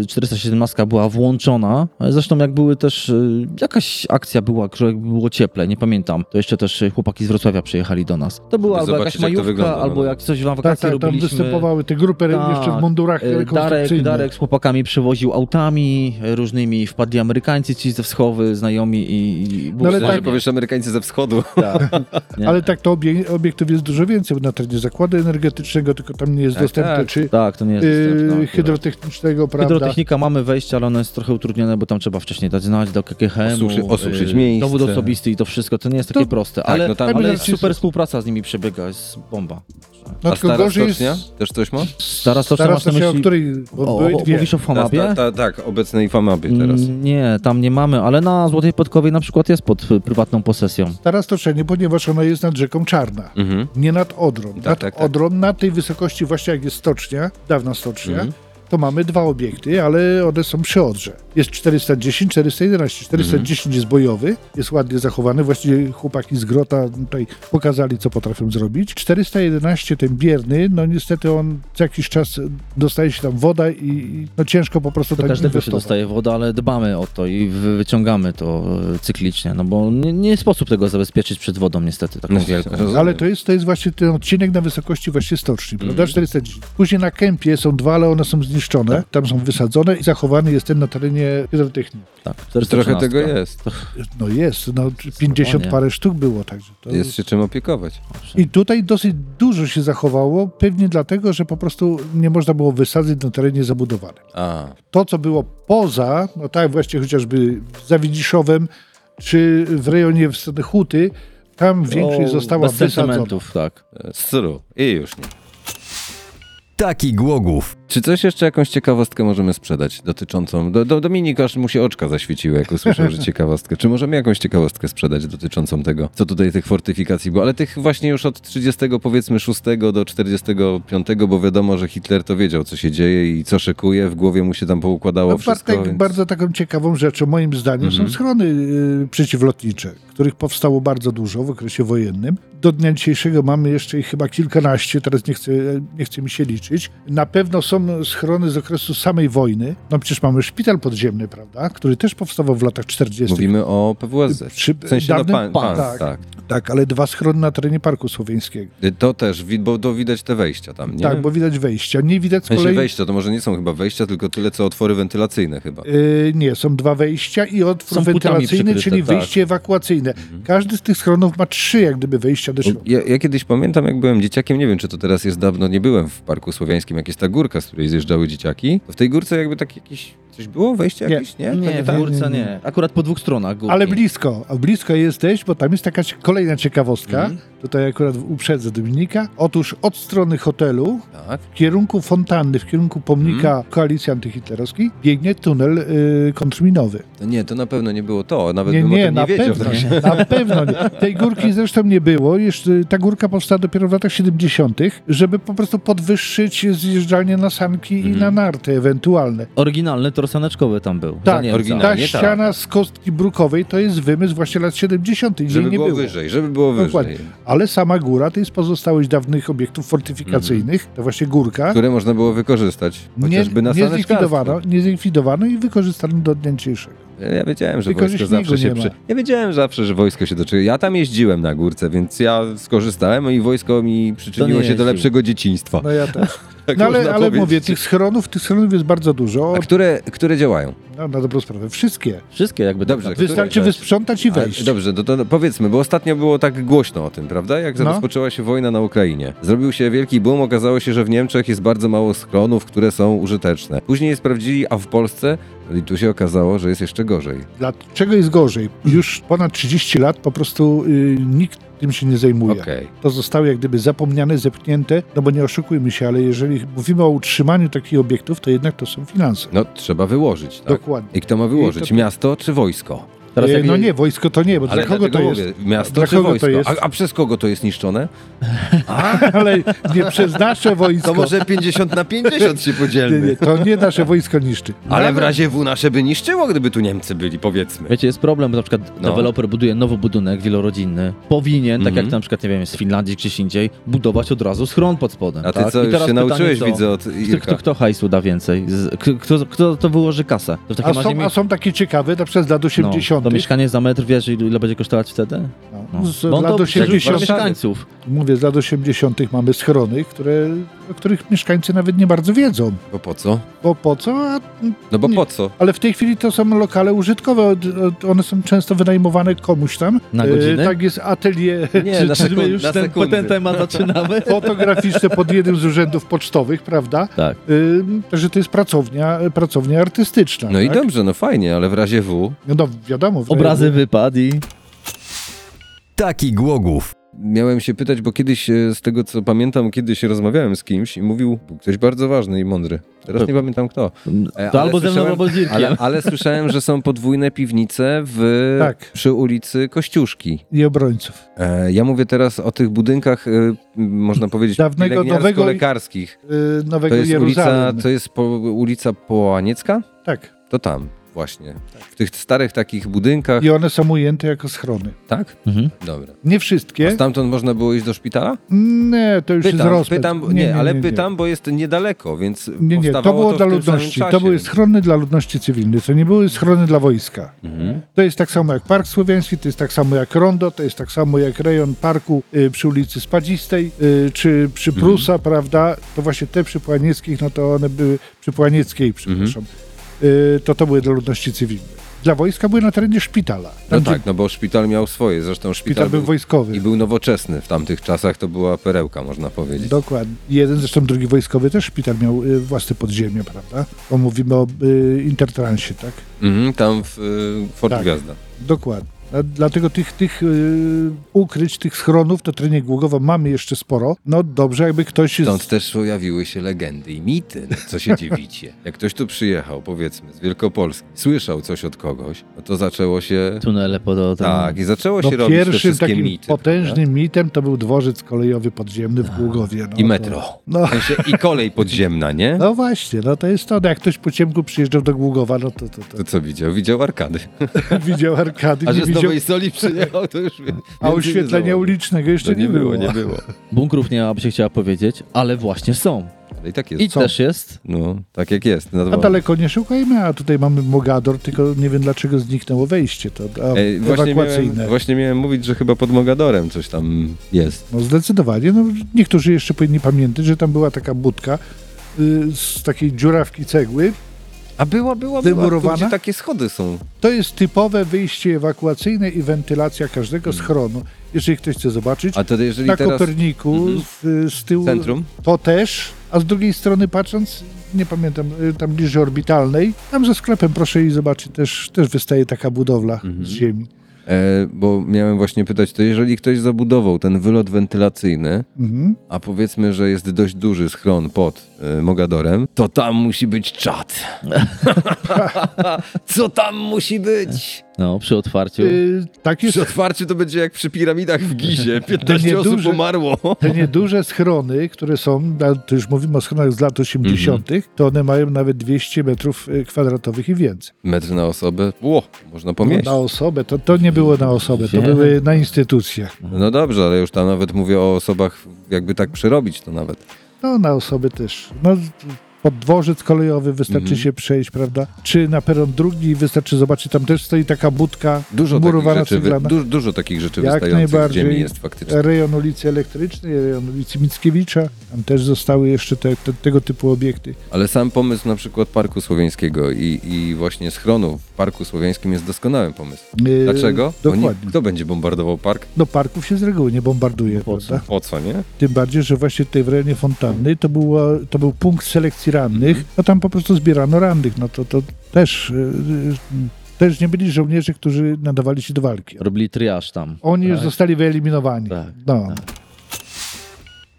e, 417 była włączona. Ale Zresztą jak były też, e, jakaś akcja była, że było cieple, nie pamiętam. To jeszcze też e, chłopaki z Wrocławia przyjechali do nas. To była albo jakaś
zobaczyć, jak
majówka,
wygląda,
albo
no.
jak coś na
Tak,
wakacje
tak, tam
robiliśmy.
występowały te grupy
Tak.
jeszcze w mundurach
E, Darek,
rekonstrukcyjnych.
Darek z chłopakami przewoził autami e, różnymi, wpadli Amerykańcy ci ze wschowy, znajomi i... i
No ale
że powiesz Amerykańcy ze wschodu. [LAUGHS]
Nie?
Ale tak, to obie, obiektów jest dużo więcej na terenie zakładu energetycznego, tylko tam nie jest
Tak,
dostępne,
tak.
czy
Tak, to nie jest dostępne
yy, hydrotechnicznego, prawda?
Hydrotechnika mamy wejście, ale ono jest trochę utrudnione, bo tam trzeba wcześniej dać znać do KKHM.
Osuszy- osuszyć
yy,
miejsce.
Dowód osobisty i to wszystko, to nie jest takie
To-
proste,
tak,
ale,
no tam-
ale
tam
jest
jest-
super współpraca z nimi przebiega, jest bomba.
No
A
tylko
stara
gorzej
stocznia?
jest...
Też coś ma?
Stara stocznia
Stara
masz na
stocznia, o
myśli...
której bo
O,
były
o,
dwie.
mówisz o Famabie?
ta, ta, tak, obecnej Famabie teraz.
Mm, Nie, tam nie mamy, ale na Złotej Podkowej na przykład jest pod y, prywatną posesją.
Stara stocznia, ponieważ ona jest nad rzeką Czarna.
Mhm.
Nie nad Odrą.
Tak,
nad
tak, tak.
Odrą, na tej wysokości właśnie jak jest stocznia, dawna stocznia,
Mhm.
To mamy dwa obiekty, ale one są przy Odrze. Jest 410, 411. 410 jest bojowy, jest ładnie zachowany. Właściwie chłopaki z Grota tutaj pokazali, co potrafią zrobić. 411, ten bierny, no niestety on co jakiś czas dostaje się tam woda i no ciężko po prostu
Do
tak
każdego się
inwestować.
dostaje woda, ale dbamy o to i wy- wyciągamy to y, cyklicznie, no bo nie, nie sposób tego zabezpieczyć przed wodą niestety taką
No,
wielką.
Ale to jest, to jest właśnie ten odcinek na wysokości właśnie stoczni,
Mhm.
prawda? 410. Później na kępie są dwa, ale one są zniszczone.
Tak.
Tam są wysadzone i zachowany jest ten na terenie hydrotechniki.
Tak,
Trochę
413.
tego jest.
No jest, no 50 parę sztuk było także. To...
Jest się czym opiekować.
I tutaj dosyć dużo się zachowało, pewnie dlatego, że po prostu nie można było wysadzić na terenie zabudowanym.
A,
To, co było poza, no tak właśnie chociażby za Widziszowem, czy w rejonie w Huty, tam większość
O,
została
bez
wysadzona.
tak.
stru. I już nie.
Taki Głogów.
Czy coś jeszcze, jakąś ciekawostkę możemy sprzedać dotyczącą... Do, do, Dominik aż mu się oczka zaświeciły, jak usłyszał, że [LAUGHS] ciekawostkę. Czy możemy jakąś ciekawostkę sprzedać dotyczącą tego, co tutaj tych fortyfikacji było? Ale tych właśnie już od 30 powiedzmy 6 do 45, bo wiadomo, że Hitler to wiedział, co się dzieje i co szykuje, w głowie mu się tam poukładało
No,
wszystko.
Bartek,
więc...
bardzo taką ciekawą rzeczą, moim zdaniem,
Mhm.
są schrony y, przeciwlotnicze, których powstało bardzo dużo w okresie wojennym. Do dnia dzisiejszego mamy jeszcze ich chyba kilkanaście, teraz nie chcę, nie chcę mi się liczyć. Na pewno są schrony z okresu samej wojny. No przecież mamy szpital podziemny, prawda, który też powstawał w latach 40.
Mówimy o PWSZ.
Przy-
W sensie no,
dawnym
pan,
pan-
pan,
tak.
tak.
Tak, ale dwa schrony na terenie Parku Słowiańskiego.
To też, bo to widać te wejścia tam, nie?
Tak, bo widać wejścia. Nie widać
W
z
sensie
kolei...
wejścia, to może nie są chyba wejścia, tylko tyle co otwory wentylacyjne chyba.
Yy, nie, są dwa wejścia i otwór wentylacyjny, czyli
tak.
wyjście ewakuacyjne. Każdy z tych schronów ma trzy jak gdyby wejścia
Ja, ja kiedyś pamiętam, jak byłem dzieciakiem, nie wiem, czy to teraz jest dawno, nie byłem w Parku Słowiańskim, jak jest ta górka, z której zjeżdżały dzieciaki. W tej górce jakby tak jakiś, coś było? Wejście
Nie.
jakieś? Nie, To
Nie, w
tak?
górce nie. Akurat po dwóch stronach górki.
Ale blisko, a blisko jesteś, bo tam jest taka kolejna ciekawostka.
Mhm.
Tutaj akurat uprzedzę Dominika. Otóż od strony hotelu,
Tak.
w kierunku fontanny, w kierunku pomnika
Mhm.
koalicji antyhitlerowskiej, biegnie tunel y, kontrminowy.
To nie, to na pewno nie było to, nawet
Nie,
bym o
nie,
tym nie
na
wiedział.
pewno, nie, [LAUGHS] na pewno nie. Tej górki zresztą nie było. Jeszcze ta górka powstała dopiero w latach 70., żeby po prostu podwyższyć zjeżdżalnię na sanki i
Mhm.
na narty ewentualne.
Oryginalny tor saneczkowy tam był.
Tak. Ta
nie tak.
ściana z kostki brukowej to jest wymysł właśnie lat 70. Jej
Żeby
nie
było,
było.
wyżej, żeby było
Dokładnie.
wyżej.
Ale sama góra to jest pozostałość dawnych obiektów fortyfikacyjnych, to właśnie górka.
Które można było wykorzystać,
Nie,
chociażby na
nie
saneczkarstwo.
zlikwidowano, nie zlikwidowano i wykorzystano do dnia dzisiejszego.
Ja wiedziałem, że
Tylko,
wojsko zawsze się
nie
przy... Ja wiedziałem zawsze, że wojsko się doczuje. Ja tam jeździłem na górce, więc ja skorzystałem i wojsko mi przyczyniło się do
jeździł.
lepszego dzieciństwa.
No ja też. [LAUGHS]
Tak
No ale, ale mówię, tych schronów, tych schronów jest bardzo dużo.
A które, które działają?
No, na dobrą sprawę, wszystkie.
Wszystkie jakby
Dobrze,
tak.
Które
Wystarczy
rzeczy?
wysprzątać i
Ale
wejść.
Dobrze, to, to powiedzmy, bo ostatnio było tak głośno o tym, prawda? Jak
No.
rozpoczęła się wojna na Ukrainie. Zrobił się wielki boom, okazało się, że w Niemczech jest bardzo mało schronów, które są użyteczne. Później je sprawdzili, a w Polsce i tu się okazało, że jest jeszcze gorzej.
Dlaczego jest gorzej? Już ponad 30 lat po prostu y, nikt tym się nie zajmuje.
Okej.
To zostało jak gdyby zapomniane, zepchnięte, no bo nie oszukujmy się, ale jeżeli mówimy o utrzymaniu takich obiektów, to jednak to są finanse.
No trzeba wyłożyć, tak?
Dokładnie.
I kto ma wyłożyć?
to-
Miasto czy wojsko?
Teraz jak
no nie, wojsko to nie, bo
Ale
dla kogo to jest?
mówię, miasto
Dla
czy
kogo to
wojsko?
jest?
A, a przez kogo to jest niszczone? [LAUGHS]
Ale nie przez nasze wojsko.
To może 50 na 50 się
Nie,
podzielmy.
nie, to nie nasze wojsko niszczy.
Ale w razie W nasze by niszczyło, gdyby tu Niemcy byli, powiedzmy.
Wiecie, jest problem, bo na przykład
No.
deweloper buduje nowy budynek wielorodzinny. Powinien, tak
Mhm.
jak na przykład, nie wiem, jest w Finlandii gdzieś indziej, budować od razu schron pod spodem.
A ty
tak?
co,
I
już
teraz
się
pytanie
nauczyłeś,
co?
widzę, od
Kto,
Irka.
kto, kto hajsu da więcej? Z- Kto, kto to wyłoży kasę? To
A
razie
są,
mi-
a są takie ciekawe, na przykład z lat
no,
80.
to mieszkanie za metr, wiesz, ile ile będzie kosztować wtedy?
No, z
Bo
lat
to przecież
80.
mieszkańców.
Mówię, z lat 80. mamy schrony, które, o których mieszkańcy nawet nie bardzo wiedzą.
Bo po co?
Bo po co? A,
No bo
Nie.
po co?
ale w tej chwili to są lokale użytkowe, one są często wynajmowane komuś tam.
Na
E,
godzinę?
tak jest atelier
Nie,
Czy,
na
czy my
sekund-
już
na
ten,
sekundy.
ten temat zaczynamy? [LAUGHS]
fotograficzne pod jednym z urzędów pocztowych, prawda?
tak.
Y, Także to jest pracownia, pracownia artystyczna.
No i
tak?
dobrze, no fajnie, ale w razie W
No wiadomo. w-
Obrazy wypad i...
Taki Głogów.
Miałem się pytać, bo kiedyś, e, z tego co pamiętam, kiedyś rozmawiałem z kimś i mówił ktoś bardzo ważny i mądry. Teraz nie pamiętam kto. E,
To
ale
albo ze mną,
słyszałem-
albo z Irkiem.
Ale, ale słyszałem, że są podwójne piwnice w,
Tak.
przy ulicy Kościuszki.
I obrońców.
E, ja mówię teraz o tych budynkach, e, można powiedzieć,
Dawnego, nowego-
lekarskich.
Y, Nowego
To jest ulica,
Jeruzalem.
to jest po, ulica Połaniecka?
Tak.
To tam właśnie. W tych starych takich budynkach.
I one są ujęte jako schrony.
Tak?
Mhm.
Dobra.
Nie
A
wszystkie.
stamtąd można było iść do szpitala?
Nie, to już jest
Pytam,
rozpęd.
pytam, nie, ale pytam, bo jest niedaleko, więc
Nie, nie, to było
w
dla ludności. To były schrony dla ludności cywilnej. To nie były schrony dla wojska.
Mhm.
To jest tak samo jak Park Słowiański, to jest tak samo jak Rondo, to jest tak samo jak rejon parku y, przy ulicy Spadzistej, y, czy przy
Mhm.
Prusa, prawda? To właśnie te przy Płanieckich, no to one były przy Płanieckiej, przepraszam.
Mhm.
Y, to to były dla ludności cywilnej. Dla wojska były na terenie szpitala.
No
Tam, gdzie
tak, no bo szpital miał swoje, zresztą szpital,
szpital był
był,
wojskowy.
i był nowoczesny. W tamtych czasach to była perełka, można powiedzieć.
Dokładnie. Jeden, zresztą drugi wojskowy też szpital miał y, własne podziemie, prawda? Bo mówimy o y, Intertransie, tak?
Mhm, tam w y, Fort
Tak.
Gwiazda.
Dokładnie. A Dlatego tych, tych y, ukryć, tych schronów na terenie Głogowa mamy jeszcze sporo. No dobrze, jakby ktoś... z-
Stąd też pojawiły się legendy i mity. No, co się dziwicie? [LAUGHS] Jak ktoś tu przyjechał, powiedzmy, z Wielkopolski, słyszał coś od kogoś, no to zaczęło się...
Tunele pod
Tak, i zaczęło
No
się robić te wszystkie
takim
mity.
potężnym mitem to był dworzec kolejowy podziemny w Głogowie. No,
I
to-
metro.
No,
W sensie I kolej podziemna, nie?
no właśnie, no to jest to. No Jak ktoś po ciemku przyjeżdżał do Głogowa, no to, to,
To co widział? Widział arkady.
to [LAUGHS] widział arkady,
A
nie widział,
Nowej Soli przyjechał, to już...
a
nie
oświetlenia ulicznego jeszcze
To
nie, było.
nie było.
Bunkrów nie ma, by się chciała powiedzieć, ale właśnie są.
Ale i tak jest.
I
Co?
też jest.
No, tak jak jest. Na
A daleko nie szukajmy, a tutaj mamy Mogador, tylko nie wiem dlaczego zniknęło wejście to a
Ej, właśnie, miałem, właśnie miałem mówić, że chyba pod Mogadorem coś tam jest.
No zdecydowanie. No, niektórzy jeszcze powinni pamiętać, że tam była taka budka y, z takiej dziurawki cegły.
A była, była,
Wymurowana?
Tu, gdzie takie schody są.
To jest typowe wyjście ewakuacyjne i wentylacja każdego schronu. Jeżeli ktoś chce zobaczyć,
A to jeżeli
na
teraz...
Koperniku
Mhm.
z, z tyłu
Centrum?
to też, a z drugiej strony patrząc, nie pamiętam, y, tam bliżej orbitalnej, tam ze sklepem proszę i zobaczyć, też, też wystaje taka budowla
Mhm.
z ziemi.
E, bo miałem właśnie pytać, to jeżeli ktoś zabudował ten wylot wentylacyjny,
Mhm.
a powiedzmy, że jest dość duży schron pod e, Mogadorem, to tam musi być czat. [LAUGHS] Co tam musi być?
No, przy otwarciu.
Y, tak jest.
Przy otwarciu to będzie jak przy piramidach w Gizie. [LAUGHS] 15 osób
nieduże-
umarło.
Te nieduże schrony, które są, to już mówimy o schronach z lat 80.,
Mhm.
to one mają nawet 200 metrów y, kwadratowych i więcej.
Metr na osobę? Ło, można
No,
pomieścić.
na osobę, to, to nie było na osobę, to
Nie.
były na instytucjach.
No dobrze, ale już tam nawet mówię o osobach, jakby tak przerobić to nawet.
No na osobę też. No, pod dworzec kolejowy wystarczy
Mhm.
się przejść, prawda? Czy na peron drugi wystarczy zobaczyć, tam też stoi taka budka
Dużo takich,
murowana
rzeczy, wy,
ceglana.
du, dużo takich rzeczy
Jak najbardziej.
ziemi jest faktycznie.
Rejon ulicy Elektrycznej, rejon ulicy Mickiewicza, tam też zostały jeszcze te, te, tego typu obiekty.
Ale sam pomysł na przykład Parku Słowiańskiego i, i właśnie schronu w Parku Słowiańskim jest doskonałym pomysłem.
Yy,
Dlaczego? Bo nie,
Dokładnie.
kto będzie bombardował park?
Do parków się z reguły nie bombarduje,
Po co?
Po co, nie?
Tym bardziej, że właśnie tutaj w rejonie Fontanny to, było, to był punkt selekcji rannych,
Mhm.
no tam po prostu zbierano rannych, no to, to też, yy, yy, też nie byli żołnierze, którzy nadawali się do walki.
Robili triaż tam.
Oni już
Tak.
zostali wyeliminowani.
Tak,
No.
tak.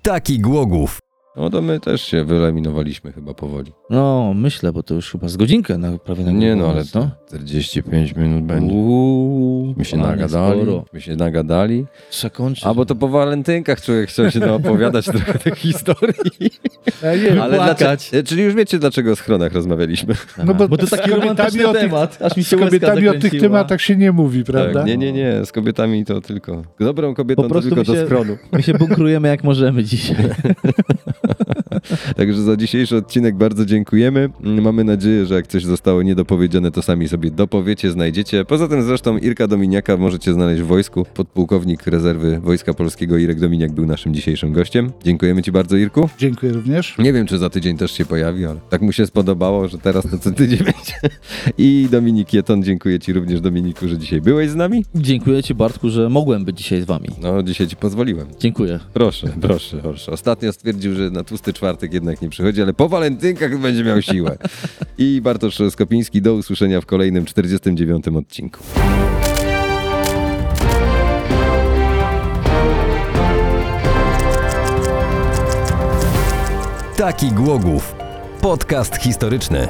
Taki Głogów.
No to my też się wyeliminowaliśmy chyba powoli.
No, myślę, bo to już chyba z godzinkę na, prawie na
Nie no, ale
koniec, no.
45 minut będzie.
Uuu,
My się nagadali,
sporo.
my się nagadali.
Przekończyć.
A bo to po walentynkach człowiek chciał się opowiadać [LAUGHS] trochę tych historii.
Nie wiem,
Ale
Płakać.
dlaczego, czyli już wiecie, dlaczego o schronach rozmawialiśmy.
no bo,
bo to
z
taki
kobietami
romantyczny
o tych-
temat. Aż mi
z
się łezka
kobietami o tych tematach się nie mówi, prawda?
Tak, nie, nie, nie, z kobietami to tylko. Dobrą kobietą
Po
to tylko
my
do
się-
schronu.
My się bunkrujemy jak możemy dzisiaj. [LAUGHS]
Także za dzisiejszy odcinek bardzo dziękujemy. Mamy nadzieję, że jak coś zostało niedopowiedziane, to sami sobie dopowiecie, znajdziecie. Poza tym zresztą Irka Dominiaka możecie znaleźć w wojsku. Podpułkownik rezerwy Wojska Polskiego Irek Dominiak był naszym dzisiejszym gościem. Dziękujemy Ci bardzo, Irku.
Dziękuję również.
Nie wiem, czy za tydzień też się pojawi, ale tak mu się spodobało, że teraz to co tydzień [LAUGHS] będzie. I Dominik Jeton, dziękuję Ci również, Dominiku, że dzisiaj byłeś z nami.
Dziękuję Ci, Bartku, że mogłem być dzisiaj z Wami.
No, dzisiaj Ci pozwoliłem.
Dziękuję.
Proszę, proszę, proszę. Ostatnio stwierdził, że na tłusty czwartek jednak nie przychodzi, ale po walentynkach będzie miał siłę. I Bartosz Skopiński, do usłyszenia w kolejnym 49 odcinku.
Taki Głogów. Podcast historyczny.